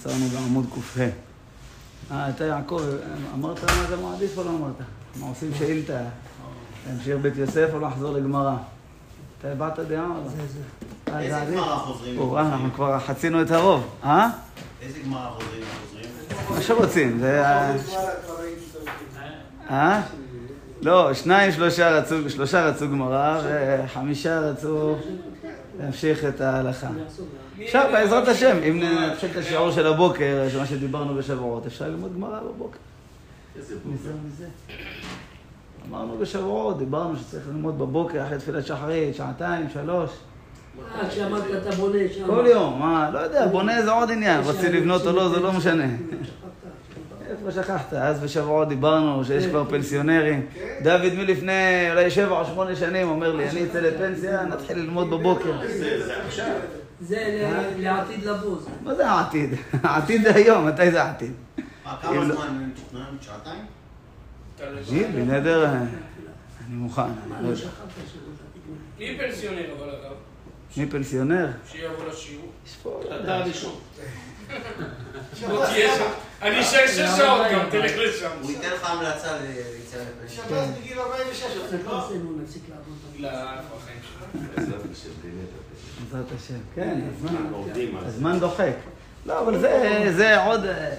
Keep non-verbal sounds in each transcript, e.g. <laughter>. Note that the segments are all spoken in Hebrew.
עצרנו בעמוד ק"ה. אה, אתה יעקב, אמרת מה אתה מעדיף או לא אמרת? מה עושים שאילתה? להמשיך בית יוסף או לחזור לגמרא? אתה הבעת דעה או לא? זה, זה. איזה זה? גמרא חוזרים? אה, אנחנו כבר חצינו את הרוב, אה? איזה גמרא חוזרים? מה שרוצים, זה... אה? לא, שניים, שלושה רצו גמרא, וחמישה רצו להמשיך את ההלכה. עכשיו, בעזרת השם, אם נתחיל את השיעור של הבוקר, מה שדיברנו בשבועות, אפשר ללמוד גמרא בבוקר. איזה בוקר. אמרנו בשבועות, דיברנו שצריך ללמוד בבוקר אחרי תפילת שחרית, שעתיים, שלוש. אה, כשאמרת אתה בונה שם. כל יום, מה, לא יודע, בונה זה עוד עניין, רוצים לבנות או לא, זה לא משנה. איפה שכחת? אז בשבועות דיברנו שיש כבר פנסיונרים. דוד מלפני אולי שבע או שמונה שנים אומר לי, אני אצא לפנסיה, נתחיל ללמוד בבוקר. זה זה עכשיו. זה ל- לעתיד לבוא. זה. מה זה העתיד? <laughs> העתיד זה היום, מתי זה העתיד? כמה לא- זמן מתוכנן? שעתיים? תגיד, בנדר, אני מוכן, לא לא מי פנסיונר אבל אגב? מי פנסיונר? שיבוא לשיעור. לא אתה. הראשון. שם. אני אשאר שש שעות גם, תלך לשם. הוא ייתן לך המלצה ליציאה לפנסיה. כן. בגיל 46, אתה תעשינו, נפסיק לעבוד. החיים שלו. בעזרת השם. כן, הזמן, דוחק. לא, אבל זה, עוד, אה,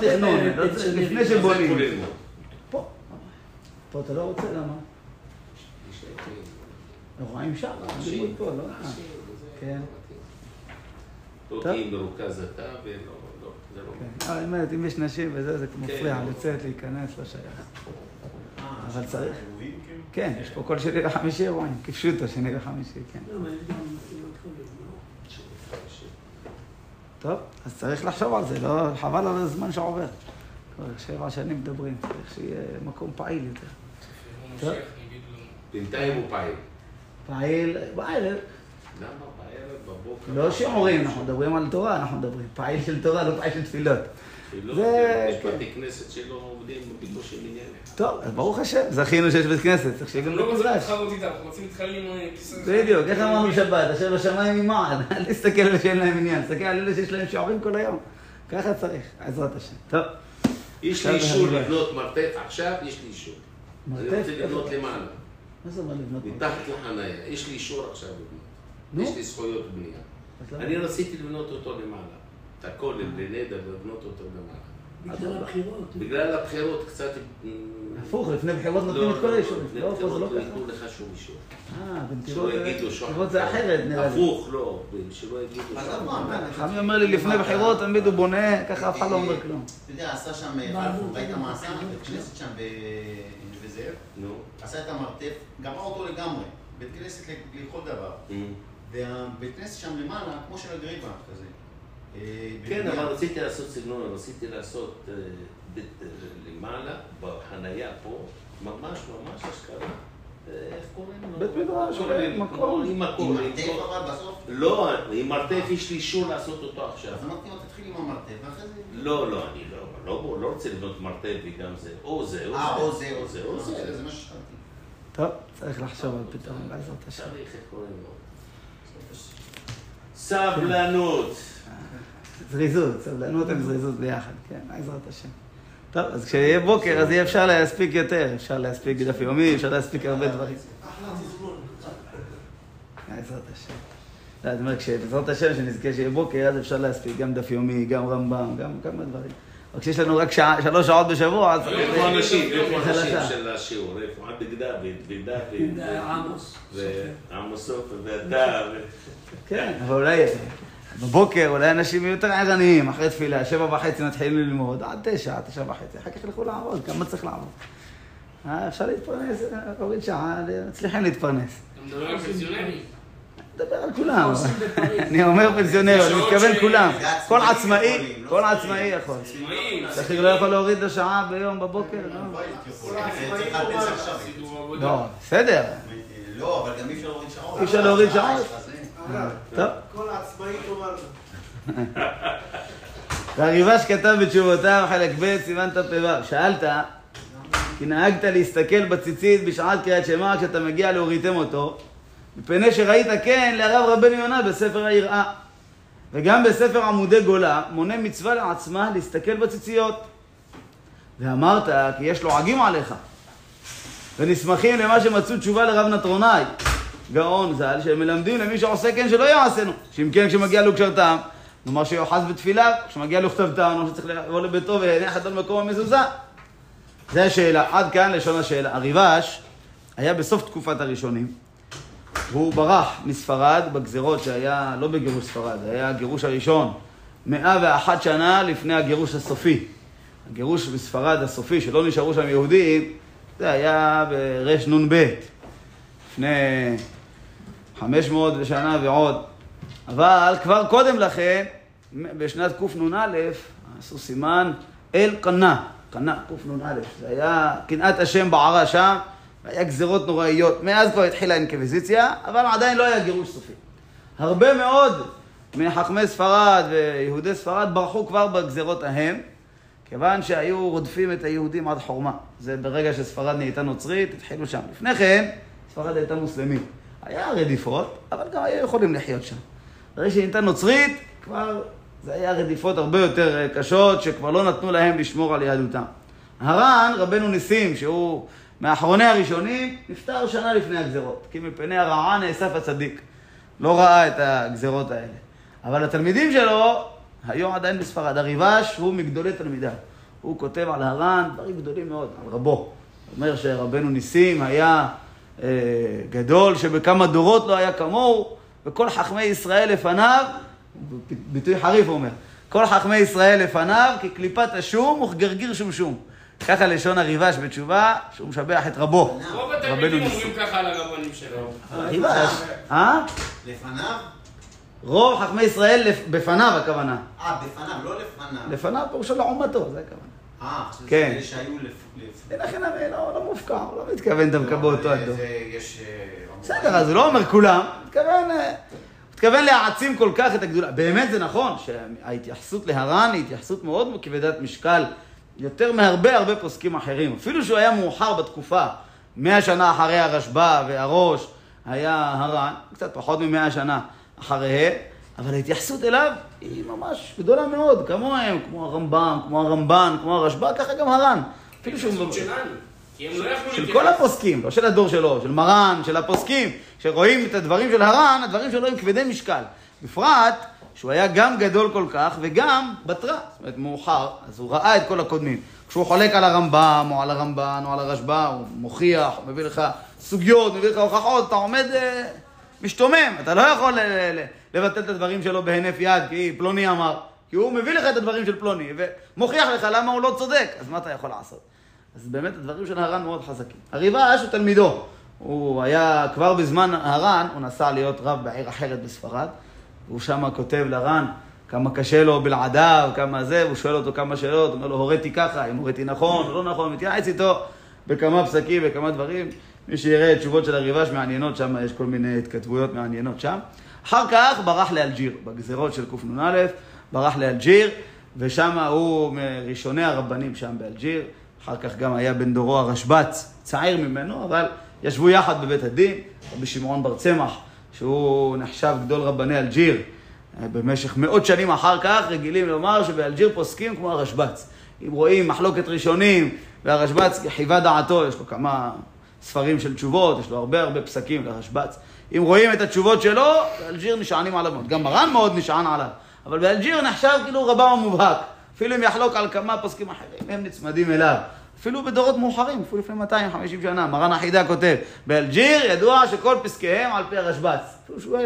תכנון, לא. לפני שבונים. פה, פה אתה לא רוצה, למה? אנחנו רואים שם, לימוד פה, לא? אה, כן. לא. תהיי מרוכז אתה ולא, לא, זה לא... כן. אה, האמת, אם יש נשים וזה, זה כמו כן, מפריע, לא. לצאת, להיכנס, לא שייך. אה, אבל צריך. כאילו? כן, יש פה כל שני וחמישי אירועים, כפשוטו, שני וחמישי, כן. לא, יום, לא? טוב, אז צריך לחשוב על זה, לא, חבל על הזמן שעובר. כבר שבע שנים מדברים, צריך שיהיה מקום פעיל יותר. טוב. בינתיים הוא פעיל. פעיל בערב, למה? לא שיעורים, אנחנו מדברים על תורה, אנחנו מדברים. פעיל של תורה, לא פעיל של תפילות. זה- יש. בתי כנסת שלא עובדים בקושי מניינים. טוב, אז ברוך השם, זכינו שיש בית כנסת, צריך שיהיה גם לא איתם, אנחנו רוצים להתחלל עם אה, כיסא... בדיוק, איך אמרנו בשבת, אשר בשמיים ממעל, <laughs> אל תסתכל על אלה שאין להם עניין, תסתכל על אלה שיש להם שיעורים כל היום. ככה צריך, בעזרת השם. טוב, יש לי אישור אני- לבנות מרתף, עכשיו יש לי אישור. אני מרתף? רוצה לבנות? למעלה, מה זה אומר לבנות? מתחת לחניה. יש לי אישור עכשיו נו. לבנות. יש לי זכויות בנייה. אני רציתי לבנות אותו למעלה. את הכולל בנדר ולבנות אותו למעלה. בגלל הבחירות. בגלל הבחירות קצת... הפוך, לפני בחירות נותנים את כל האישורים. לפני לא, פה זה לא בחירות לא. ייתנו לך שום אישור. אה, שלא יגידו שוחד. בנתיבות זה אחרת, נראה לי. הפוך, לא, שלא יגידו מה, חמי אומר לי, לפני בחירות תמיד הוא בונה, ככה אף אחד לא אומר כלום. אתה יודע, עשה שם, בעלות, ראית מה עשה? בעלות. בית כנסת שם ב- בזאב, נו. עשה את המרתף, גמר אותו לגמרי. בית כנסת לכל דבר. והבית כנסת שם למעלה, כמו של הגריבה כזה. אה, כן. אבל רציתי לעשות סגנון, רציתי לעשות אה, בית אה, למעלה, בחנייה פה, ממש ממש אשכרה. אה, איך קוראים לו? בית מדרש, כן, מקום. עם מקום. עם מרתף אבל בסוף? לא, עם מרתף יש לי אישור לעשות אותו עכשיו. אז אמרתי לו, תתחיל עם המרתף, ואחרי זה... לא, לא, אני לא, לא, לא רוצה לבנות מרתף וגם זה. או זה, או זה. אה, או זה, או זה, או זה. זה מה ששאלתי. טוב, צריך לחשוב על פתרון, בעזרת השם. צריך, איך קוראים לו? סבלנות. זריזות, סבלנות עם זריזות ביחד, כן, בעזרת השם. טוב, אז כשיהיה בוקר, אז יהיה אפשר להספיק יותר, אפשר להספיק דף יומי, אפשר להספיק הרבה דברים. בעזרת השם. לא, אני אומר, כשבעזרת השם, שנזכה שיהיה בוקר, אז אפשר להספיק גם דף יומי, גם רמב"ם, גם כמה דברים. אבל כשיש לנו רק שעה, שלוש שעות בשבוע, אז... איפה האנשים? <laughs> איפה האנשים. של השיעור? איפה? עבד דוד, ודוד, זה עמוס. ועמוס סופר, ואתה. <laughs> כן, אבל אולי בבוקר, אולי אנשים יהיו יותר ערניים, אחרי תפילה, שבע וחצי מתחילים ללמוד, עד תשע, עד תשע וחצי, אחר כך ילכו לעבוד, כמה צריך לעבוד? אה, אפשר להתפרנס, אה, להוריד שעה, מצליחים להתפרנס. אתה מדבר על פנסיונרים? נדבר על כולם. בפריז. <laughs> אני אומר פנסיונר, אני מתכוון כולם. כל עצמאי, לא כל. עצמאי יכול. שכיר לא יכול להוריד לו שעה ביום בבוקר, לא? לא, בסדר. לא, אבל גם אי אפשר להוריד שעות. אי אפשר להוריד שעות. אז אין. טוב. כל העצמאי תאמר. <laughs> והריבש כתב בתשובותיו, חלק ב', סימן תפ"ו. שאלת, כי נהגת להסתכל בציצית בשעת קריאת שמע כשאתה מגיע להוריתם אותו, מפני שראית כן לרב רבנו יונה בספר היראה. וגם בספר עמודי גולה, מונה מצווה לעצמה להסתכל בציציות. ואמרת כי יש לועגים עליך, ונסמכים למה שמצאו תשובה לרב נטרונאי, גאון ז"ל, שמלמדים למי שעושה כן שלא יעשינו. שאם כן כשמגיע לו קשרתם, נאמר שיוחז בתפילה, כשמגיע לו כתבתם, נאמר שצריך לבוא לביתו ויניח אותו במקום המזוזה. זה השאלה, עד כאן לשון השאלה. הריבש היה בסוף תקופת הראשונים, והוא ברח מספרד בגזרות שהיה, לא בגירוש ספרד, היה הגירוש הראשון, מאה ואחת שנה לפני הגירוש הסופי. הגירוש בספרד הסופי, שלא נשארו שם יהודים, זה היה ברנ"ב, לפני 500 שנה ועוד. אבל כבר קודם לכן, בשנת קנ"א, עשו סימן אל קנה, קנה, קנ"א, זה היה קנאת השם בערה שם, והיה גזרות נוראיות. מאז כבר התחילה האינקוויזיציה, אבל עדיין לא היה גירוש סופי. הרבה מאוד מחכמי ספרד ויהודי ספרד ברחו כבר בגזרות ההם, כיוון שהיו רודפים את היהודים עד חורמה. זה ברגע שספרד נהייתה נוצרית, התחילו שם. לפני כן, ספרד הייתה מוסלמית. היה רדיפות, אבל גם היו יכולים לחיות שם. ברגע שהיא נהייתה נוצרית, כבר זה היה רדיפות הרבה יותר אה, קשות, שכבר לא נתנו להם לשמור על יהדותם. הר"ן, רבנו ניסים, שהוא מאחרוני הראשונים, נפטר שנה לפני הגזרות, כי מפני הרעה נאסף הצדיק. לא ראה את הגזרות האלה. אבל התלמידים שלו היו עדיין בספרד. הריבש הוא מגדולי תלמידיו. הוא כותב על הר"ן דברים גדולים מאוד, על רבו. הוא אומר שרבנו ניסים היה אה, גדול, שבכמה דורות לא היה כמוהו, וכל חכמי ישראל לפניו, ביטוי חריף הוא אומר, כל חכמי ישראל לפניו כקליפת השום וכגרגיר שומשום. ככה לשון הריבש בתשובה, שהוא משבח את רבו. רוב התלמידים. אומרים ככה על הרבנים שלהם. הריבש, אה? לפניו? רוב חכמי ישראל בפניו הכוונה. אה, בפניו, לא לפניו. לפניו פירושו לעומתו, זה הכוונה. אה, כן. אלה שהיו לפ... לפ- לכן אני לא, לא מופקע, הוא לא מתכוון דווקא באותו אבל הדור. זה- יש... אה, בסדר, אז הוא לא אומר כולם, הוא מתכוון, אה, הוא מתכוון להעצים כל כך את הגדולה. באמת זה נכון שההתייחסות להר"ן היא התייחסות מאוד כבדת משקל, יותר מהרבה הרבה פוסקים אחרים. אפילו שהוא היה מאוחר בתקופה, מאה שנה אחרי הרשב"א והראש היה הר"ן, קצת פחות ממאה שנה אחריהם, אבל ההתייחסות אליו היא ממש גדולה מאוד, כמוהם, כמו הרמב"ם, כמו הרמב"ן, כמו הרשב"א, ככה גם הר"ן. אפילו שהוא... שלנו. כי הם לא יכלו של כל הפוסקים, לא של הדור שלו, של מרן, של הפוסקים, שרואים את הדברים של הר"ן, הדברים שלו הם כבדי משקל. בפרט שהוא היה גם גדול כל כך וגם בתרה, זאת אומרת מאוחר, אז הוא ראה את כל הקודמים. כשהוא חולק על הרמב"ם או על הרמב"ן או על הרשב"א, הוא מוכיח, הוא מביא לך סוגיות, מביא לך הוכחות, אתה עומד אה, משתומם, אתה לא יכול ל- לבטל את הדברים שלו בהינף יד, כי פלוני אמר, כי הוא מביא לך את הדברים של פלוני, ומוכיח לך למה הוא לא צודק, אז מה אתה יכול לעשות? אז באמת הדברים של הר"ן מאוד חזקים. הריבש הוא תלמידו. הוא היה, כבר בזמן הר"ן, הוא נסע להיות רב בעיר אחרת בספרד, והוא שמה כותב לר"ן כמה קשה לו בלעדיו, כמה זה, והוא שואל אותו כמה שאלות, הוא אומר לו, הוריתי ככה, אם הוריתי נכון או לא נכון, מתייעץ איתו בכמה פסקים, בכמה דברים. מי שיראה תשובות של הריבש מעניינות, שם יש כל מיני התכתבויות מעניינות שם. אחר כך ברח לאלג'יר, בגזרות של קנ"א, ברח לאלג'יר, ושם הוא מראשוני הרבנים שם באלג'יר. אחר כך גם היה בן דורו הרשב"ץ, צעיר ממנו, אבל ישבו יחד בבית הדין, רבי שמעון בר צמח, שהוא נחשב גדול רבני אלג'יר. אה, במשך מאות שנים אחר כך רגילים לומר שבאלג'יר פוסקים כמו הרשב"ץ. אם רואים מחלוקת ראשונים, והרשב"ץ חיווה דעתו, יש לו כמה ספרים של תשובות, יש לו הרבה הרבה פסקים לרשב"ץ. אם רואים את התשובות שלו, באלג'יר נשענים עליו מאוד. גם מרן מאוד נשען עליו, אבל באלג'יר נחשב כאילו רבם המובהק. אפילו אם יחלוק על כמה פוסקים אחרים, הם נצמדים אליו. אפילו בדורות מאוחרים, אפילו לפני 250 שנה, מרן החידה כותב, באלג'יר ידוע שכל פסקיהם על פי הרשב"ץ. אפילו שהוא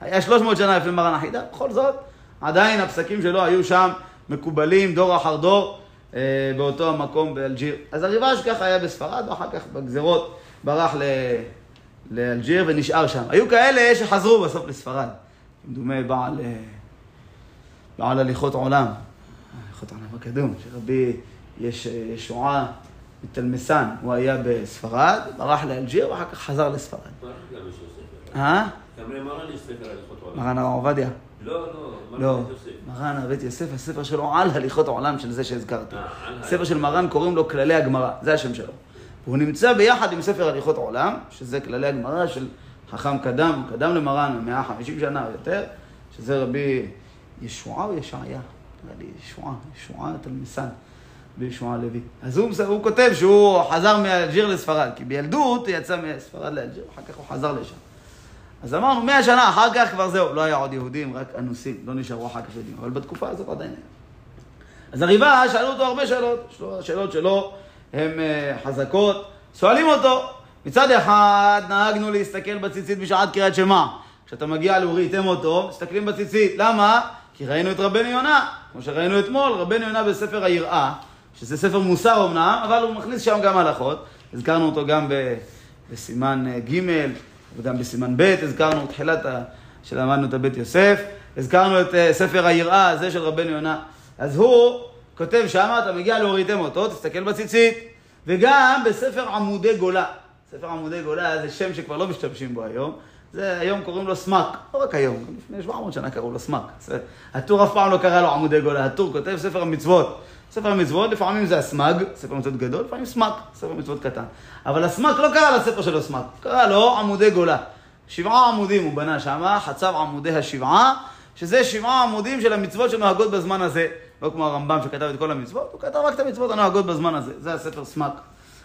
היה 300 שנה לפני מרן החידה, בכל זאת, עדיין הפסקים שלו היו שם מקובלים דור אחר דור אה, באותו המקום באלג'יר. אז הריבש ככה היה בספרד, ואחר כך בגזרות ברח ל... לאלג'יר ונשאר שם. היו כאלה שחזרו בסוף לספרד. כמדומה בעל, אה, בעל הליכות עולם, הליכות עולם הקדום, שרבי יש אה, ישועה מתלמסן, הוא היה בספרד, ברח לאלג'יר ואחר כך חזר לספרד. גם ספר. אה? גם למרן יש ספר הליכות עולם. מרן הרב עובדיה? לא, לא, מרן לא. בית יוסף. הבית הספר שלו על הליכות העולם של זה שהזכרתי. אה, על הספר של מרן קוראים לו כללי הגמרא, זה השם שלו. הוא נמצא ביחד עם ספר הליכות העולם, שזה כללי הגמרא של חכם קדם, קדם למרן, 150 שנה או יותר, שזה רבי ישועה או ישעיה? נראה לי ישועה, ישועה תלמיסן בישועה לוי. אז הוא, הוא כותב שהוא חזר מאלג'יר לספרד, כי בילדות הוא יצא מספרד לאלג'יר, אחר כך הוא חזר לשם. אז אמרנו, מאה שנה אחר כך כבר זהו, לא היה עוד יהודים, רק אנוסים, לא נשארו אחר כך יהודים, אבל בתקופה הזאת עדיין היה. אז הריבה, שאלו אותו הרבה שאלות, השאלות שלו הן אה, חזקות, שואלים אותו, מצד אחד נהגנו להסתכל בציצית בשעת קריאת שמע. כשאתה מגיע להוריתם אותו, מסתכלים בציצית. למה? כי ראינו את רבנו יונה, כמו שראינו אתמול, רבנו יונה בספר היראה, שזה ספר מוסר אמנם, אבל הוא מכניס שם גם הלכות. הזכרנו אותו גם בסימן אה, ג' וגם בסימן ב', הזכרנו תחילת ה... שלמדנו את הבית יוסף, הזכרנו את אה, ספר היראה הזה של רבנו יונה. אז הוא כותב שמה, אתה מגיע להוריתם אותו, תסתכל בציצית, וגם בספר עמודי גולה. ספר עמודי גולה זה שם שכבר לא משתמשים בו היום. זה היום קוראים לו סמק, לא רק היום, גם לפני 700 שנה קראו לו סמק. הטור אף פעם לא קרא לו עמודי גולה, הטור כותב ספר המצוות. ספר המצוות, לפעמים זה הסמג, ספר מצוות גדול, לפעמים סמק, ספר מצוות קטן. אבל הסמק לא קרא לספר שלו סמק, קרא לו עמודי גולה. שבעה עמודים הוא בנה שמה, חצב עמודי השבעה, שזה שבעה עמודים של המצוות שנוהגות בזמן הזה. לא כמו הרמב"ם שכתב את כל המצוות, הוא כתב רק את המצוות הנוהגות בזמן הזה. זה הספר סמק.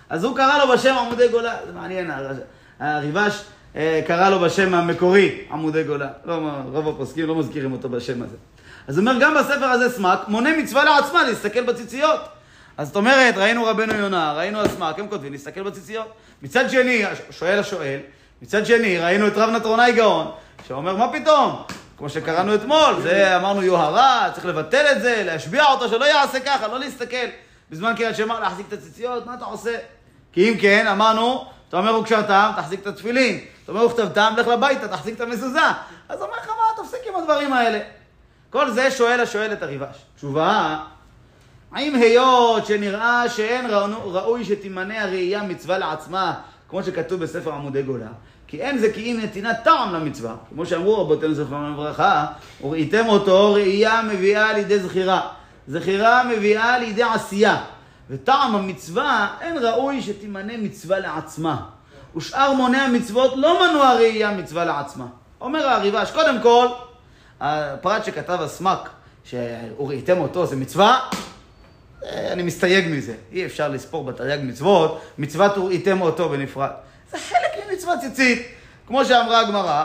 אז הוא קרא לו בשם עמודי גולה, זה מעניין, הר- הריבש אה, קרא לו בשם המקורי, עמודי גולה. לא, רוב הפוסקים לא מזכירים אותו בשם הזה. אז אומר, גם בספר הזה סמק, מונה מצווה לעצמה להסתכל בציציות. אז זאת אומרת, ראינו רבנו יונה, ראינו הסמק, הם כותבים להסתכל בציציות. מצד שני, שואל השואל, מצד שני, ראינו את רב נטרונאי גאון, שאומר, מה פתאום? כמו שקראנו אתמול, זה אמרנו יוהרה, צריך לבטל את זה, להשביע אותו, שלא יעשה ככה, לא להסתכל. בזמן קריאת שמע להחזיק את הציציות, מה אתה עושה? כי אם כן, אמרנו, אתה אומר וכשרתם, תחזיק את התפילין. אתה אומר וכתבתם, לך לביתה, תחזיק את המזוזה. אז אומר לך, מה, תפסיק עם הדברים האלה. כל זה שואל השואל את הריבש. תשובה, האם היות שנראה שאין ראו- ראוי שתימנה הראייה מצווה לעצמה, כמו שכתוב בספר עמודי גולה, כי אין זה כי אם נתינת טעם למצווה, כמו שאמרו רבותינו זכרונם לברכה, וראיתם אותו ראייה מביאה לידי זכירה. זכירה מביאה לידי עשייה. וטעם המצווה, אין ראוי שתימנה מצווה לעצמה. ושאר מוני המצוות לא מנוע ראייה מצווה לעצמה. אומר הריבש, קודם כל, הפרט שכתב הסמק, שראיתם אותו, זה מצווה, אה, אני מסתייג מזה. אי אפשר לספור בתרי"ג מצוות, מצוות וראיתם אותו בנפרד. זה חלק ממצוות ציצית. כמו שאמרה הגמרא,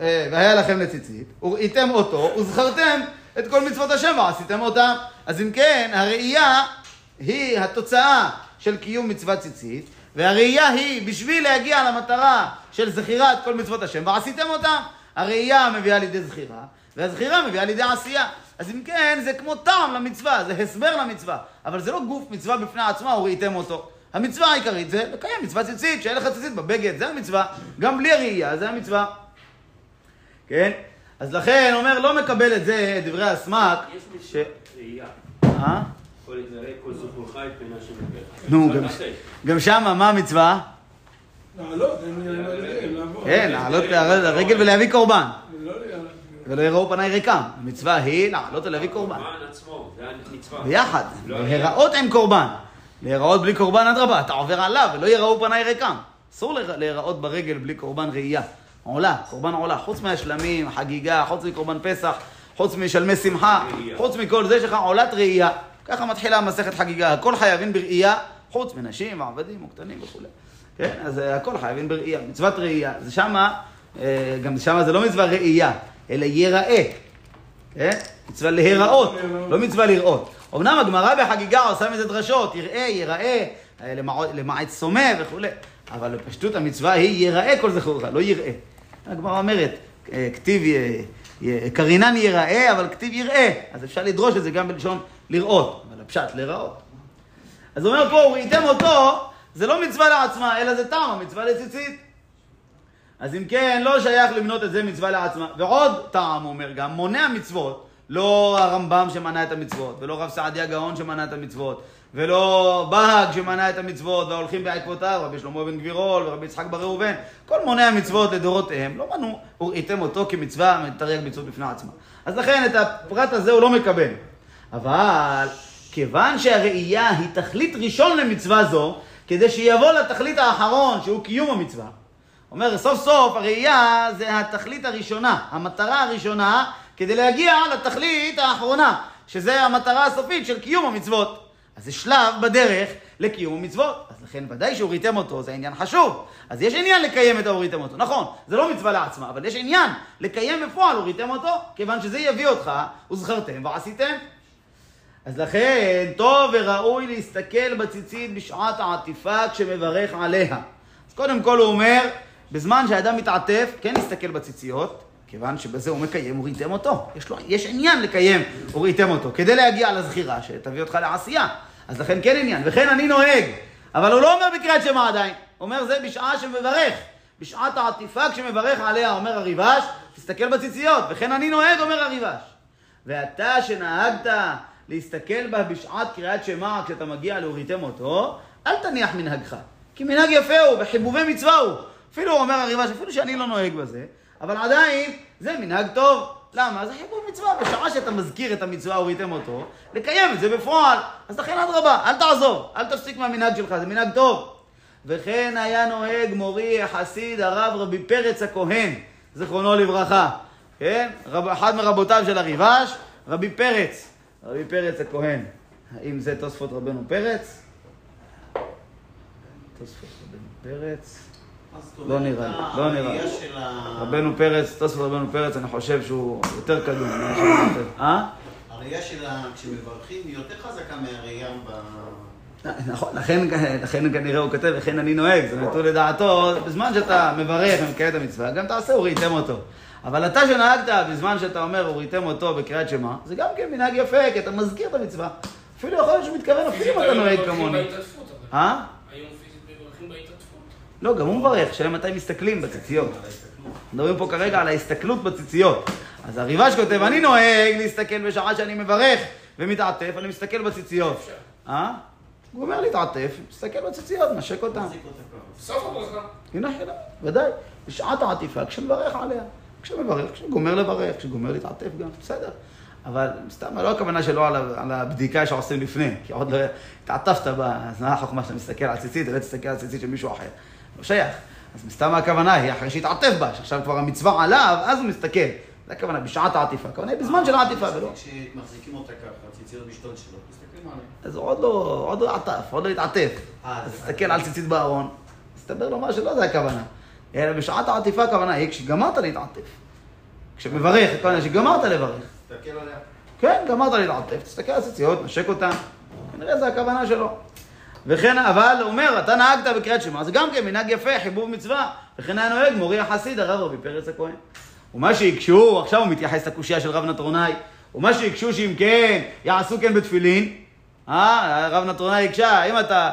אה, והיה לכם לציצית, וראיתם אותו, וזכרתם את כל מצוות השם ועשיתם אותם. אז אם כן, הראייה היא התוצאה של קיום מצוות ציצית, והראייה היא בשביל להגיע למטרה של זכירת כל מצוות השם, ועשיתם אותם. הראייה מביאה לידי זכירה, והזכירה מביאה לידי עשייה. אז אם כן, זה כמו טעם למצווה, זה הסבר למצווה. אבל זה לא גוף מצווה בפני עצמה, וראיתם אותו. המצווה העיקרית זה לקיים מצווה ציצית, שאין לך ציצית בבגד, זה המצווה. גם בלי הראייה, זה המצווה. כן? אז לכן, אומר, לא מקבל את זה, את דברי הסמק, יש ש... מצוות ראייה. אה? נו, גם- גם שמה, מה המצווה? לעלות. כן, לעלות לרגל ולהביא קורבן. לא לעלות. ולא יראו פניי ריקם. המצווה היא לעלות ולהביא קורבן. הקורבן עצמו, זה המצווה. ביחד, לא להיראות עם קורבן. להיראות בלי קורבן, אדרבה, אתה עובר עליו ולא יראו פניי ריקם. אסור להיר- להיראות ברגל בלי קורבן ראייה. עולה, קורבן עולה. חוץ מהשלמים, חגיגה, חוץ מקורבן פסח, חוץ משלמי שמחה. חוץ מכל זה יש לך עולת ראייה. ככה מתחילה מסכת חגיגה. הכל חייבים בראייה, חוץ מנשים ועבדים וקטנים וכולי. כן, אז אה, הכל חייבים בראייה. מצוות ראייה. זה שמה, אה, גם שמה זה לא מצווה ראייה, אלא יראה. כן? מצווה להיראות, לא מצווה לראות. אמנם הגמרא בחגיגה עושה מזה דרשות, יראה, ייראה, אה, למע- למעט סומא וכולי. אבל בפשטות המצווה היא יראה כל זכורך, לא יראה. הגמרא אומרת, אה, כתיב קרינן יראה, אבל כתיב יראה. אז אפשר לדרוש את זה גם בלשון לראות, אבל הפשט להיראות. אז אומר פה, וראיתם אותו, זה לא מצווה לעצמה, אלא זה טעם, המצווה לציצית. אז אם כן, לא שייך למנות את זה מצווה לעצמה. ועוד טעם, הוא אומר גם, מונע מצוות, לא הרמב"ם שמנה את המצוות, ולא רב סעדיה גאון שמנה את המצוות, ולא בהג שמנה את המצוות, וההולכים בעקבותיו, רבי שלמה בן גבירול, ורבי יצחק בר ראובן, כל מוני המצוות לדורותיהם, לא מנו, וראיתם אותו כמצווה, מתרי"ג מצוות בפני עצמה. אז לכן, את הפרט הזה הוא לא מקבל. אבל, כיוון שהראייה היא תכלית ראשון למצווה זו, כדי שיבוא לתכלית האחרון, שהוא קיום המצווה, אומר, סוף סוף הראייה זה התכלית הראשונה, המטרה הראשונה, כדי להגיע לתכלית האחרונה, שזה המטרה הסופית של קיום המצוות. אז זה שלב בדרך לקיום המצוות. אז לכן ודאי שהוריתם אותו, זה עניין חשוב. אז יש עניין לקיים את ההוריתם אותו. נכון, זה לא מצווה לעצמה, אבל יש עניין לקיים בפועל הוריתם אותו, כיוון שזה יביא אותך, וזכרתם ועשיתם. אז לכן, טוב וראוי להסתכל בציצית בשעת העטיפה כשמברך עליה. אז קודם כל הוא אומר, בזמן שאדם מתעטף, כן להסתכל בציציות, כיוון שבזה הוא מקיים הוריתם אותו. יש, לו, יש עניין לקיים הוריתם אותו, כדי להגיע לזכירה שתביא אותך לעשייה. אז לכן כן עניין, וכן אני נוהג. אבל הוא לא אומר בקריאת שמע עדיין, הוא אומר זה בשעה שמברך. בשעת העטיפה כשמברך עליה, אומר הריבש, תסתכל בציציות, וכן אני נוהג, אומר הריבש. ואתה שנהגת להסתכל בה בשעת קריאת שמע כשאתה מגיע להוריתם אותו, אל תניח מנהגך. כי מנהג יפה הוא, וחיבובי מצווה הוא. אפילו אומר הריבש, אפילו שאני לא נוהג בזה, אבל עדיין זה מנהג טוב. למה? זה חיבור מצווה. בשעה שאתה מזכיר את המצווה, הוריתם אותו, לקיים את זה בפועל. אז לכן אדרבה, אל תעזוב, אל תפסיק מהמנהג שלך, זה מנהג טוב. וכן היה נוהג מורי החסיד הרב רבי פרץ הכהן, זיכרונו לברכה. כן? רב, אחד מרבותיו של הריבש, רבי פרץ. רבי פרץ הכהן. האם זה תוספות רבנו פרץ? תוספות רבנו פרץ. לא אומרת? נראה לי, לא נראה לי. רבנו פרץ, תוספות רבנו פרץ, אני חושב שהוא יותר קדום. אה? הראייה של ה... כשמברכים היא יותר חזקה מהראייה ב... נכון, לכן, לכן כנראה הוא כותב, וכן אני נוהג, זה נתון לדעתו, בזמן שאתה מברך ומקיים את המצווה, גם תעשה הוריתם אותו. אבל אתה שנהגת בזמן שאתה אומר הוריתם אותו בקריאת שמע, זה גם כן מנהג יפה, כי אתה מזכיר את המצווה. אפילו יכול להיות שהוא מתכוון, אפילו אם אתה נוהג כמוני. אה? לא, גם הוא מברך, שאלה מתי מסתכלים בציציות. מדברים פה כרגע על ההסתכלות בציציות. אז הריבש כותב, אני נוהג להסתכל בשעה שאני מברך ומתעטף, אני מסתכל בציציות. אה? הוא אומר להתעטף, מסתכל בציציות, נשק אותה ככה. סוף הברכה. הנה חילה, ודאי. בשעת העטיפה, כשמברך עליה. כשמברך, כשגומר לברך, כשגומר להתעטף גם, בסדר. אבל סתם, לא הכוונה שלא על, על הבדיקה שעושים לפני, כי עוד לא התעטפת בה, אז מה החוכמה שאתה מסתכל על ציצית, ולא תסתכל על ציצית של מישהו אחר. לא שייך. אז מסתם הכוונה היא אחרי שהתעטף בה, שעכשיו כבר המצווה עליו, אז הוא מסתכל. זה הכוונה, בשעת העטיפה. הכוונה היא בזמן של העטיפה, ולא... כשמחזיקים אותה ככה, ציציות משתול שלו, מסתכלים עליהם. אז עוד לא, עוד לא עטף, עוד לא התעטף. אה, אז תסתכל על ציצית בארון, מסתבר לו מה שלא זה הכוונה. אלא בשעת העטיפה הכוונה היא כשגמרת להתעטף. כשמברך, הכוונה שגמרת לברך. תסתכל עליה. כן, גמרת להתעטף, תסתכל על הציציות, נשק אותן. כנראה זה הכוונה שלו. וכן, אבל אומר, אתה נהגת בקריאת שמע, זה גם כן מנהג יפה, חיבור מצווה. וכן היה נוהג מורי החסיד, הרב רבי פרץ הכהן. ומה שהקשו, עכשיו הוא מתייחס לקושייה של רב נטרונאי, ומה שהקשו שאם כן, יעשו כן בתפילין. אה, רב נטרונאי הקשה, אם אתה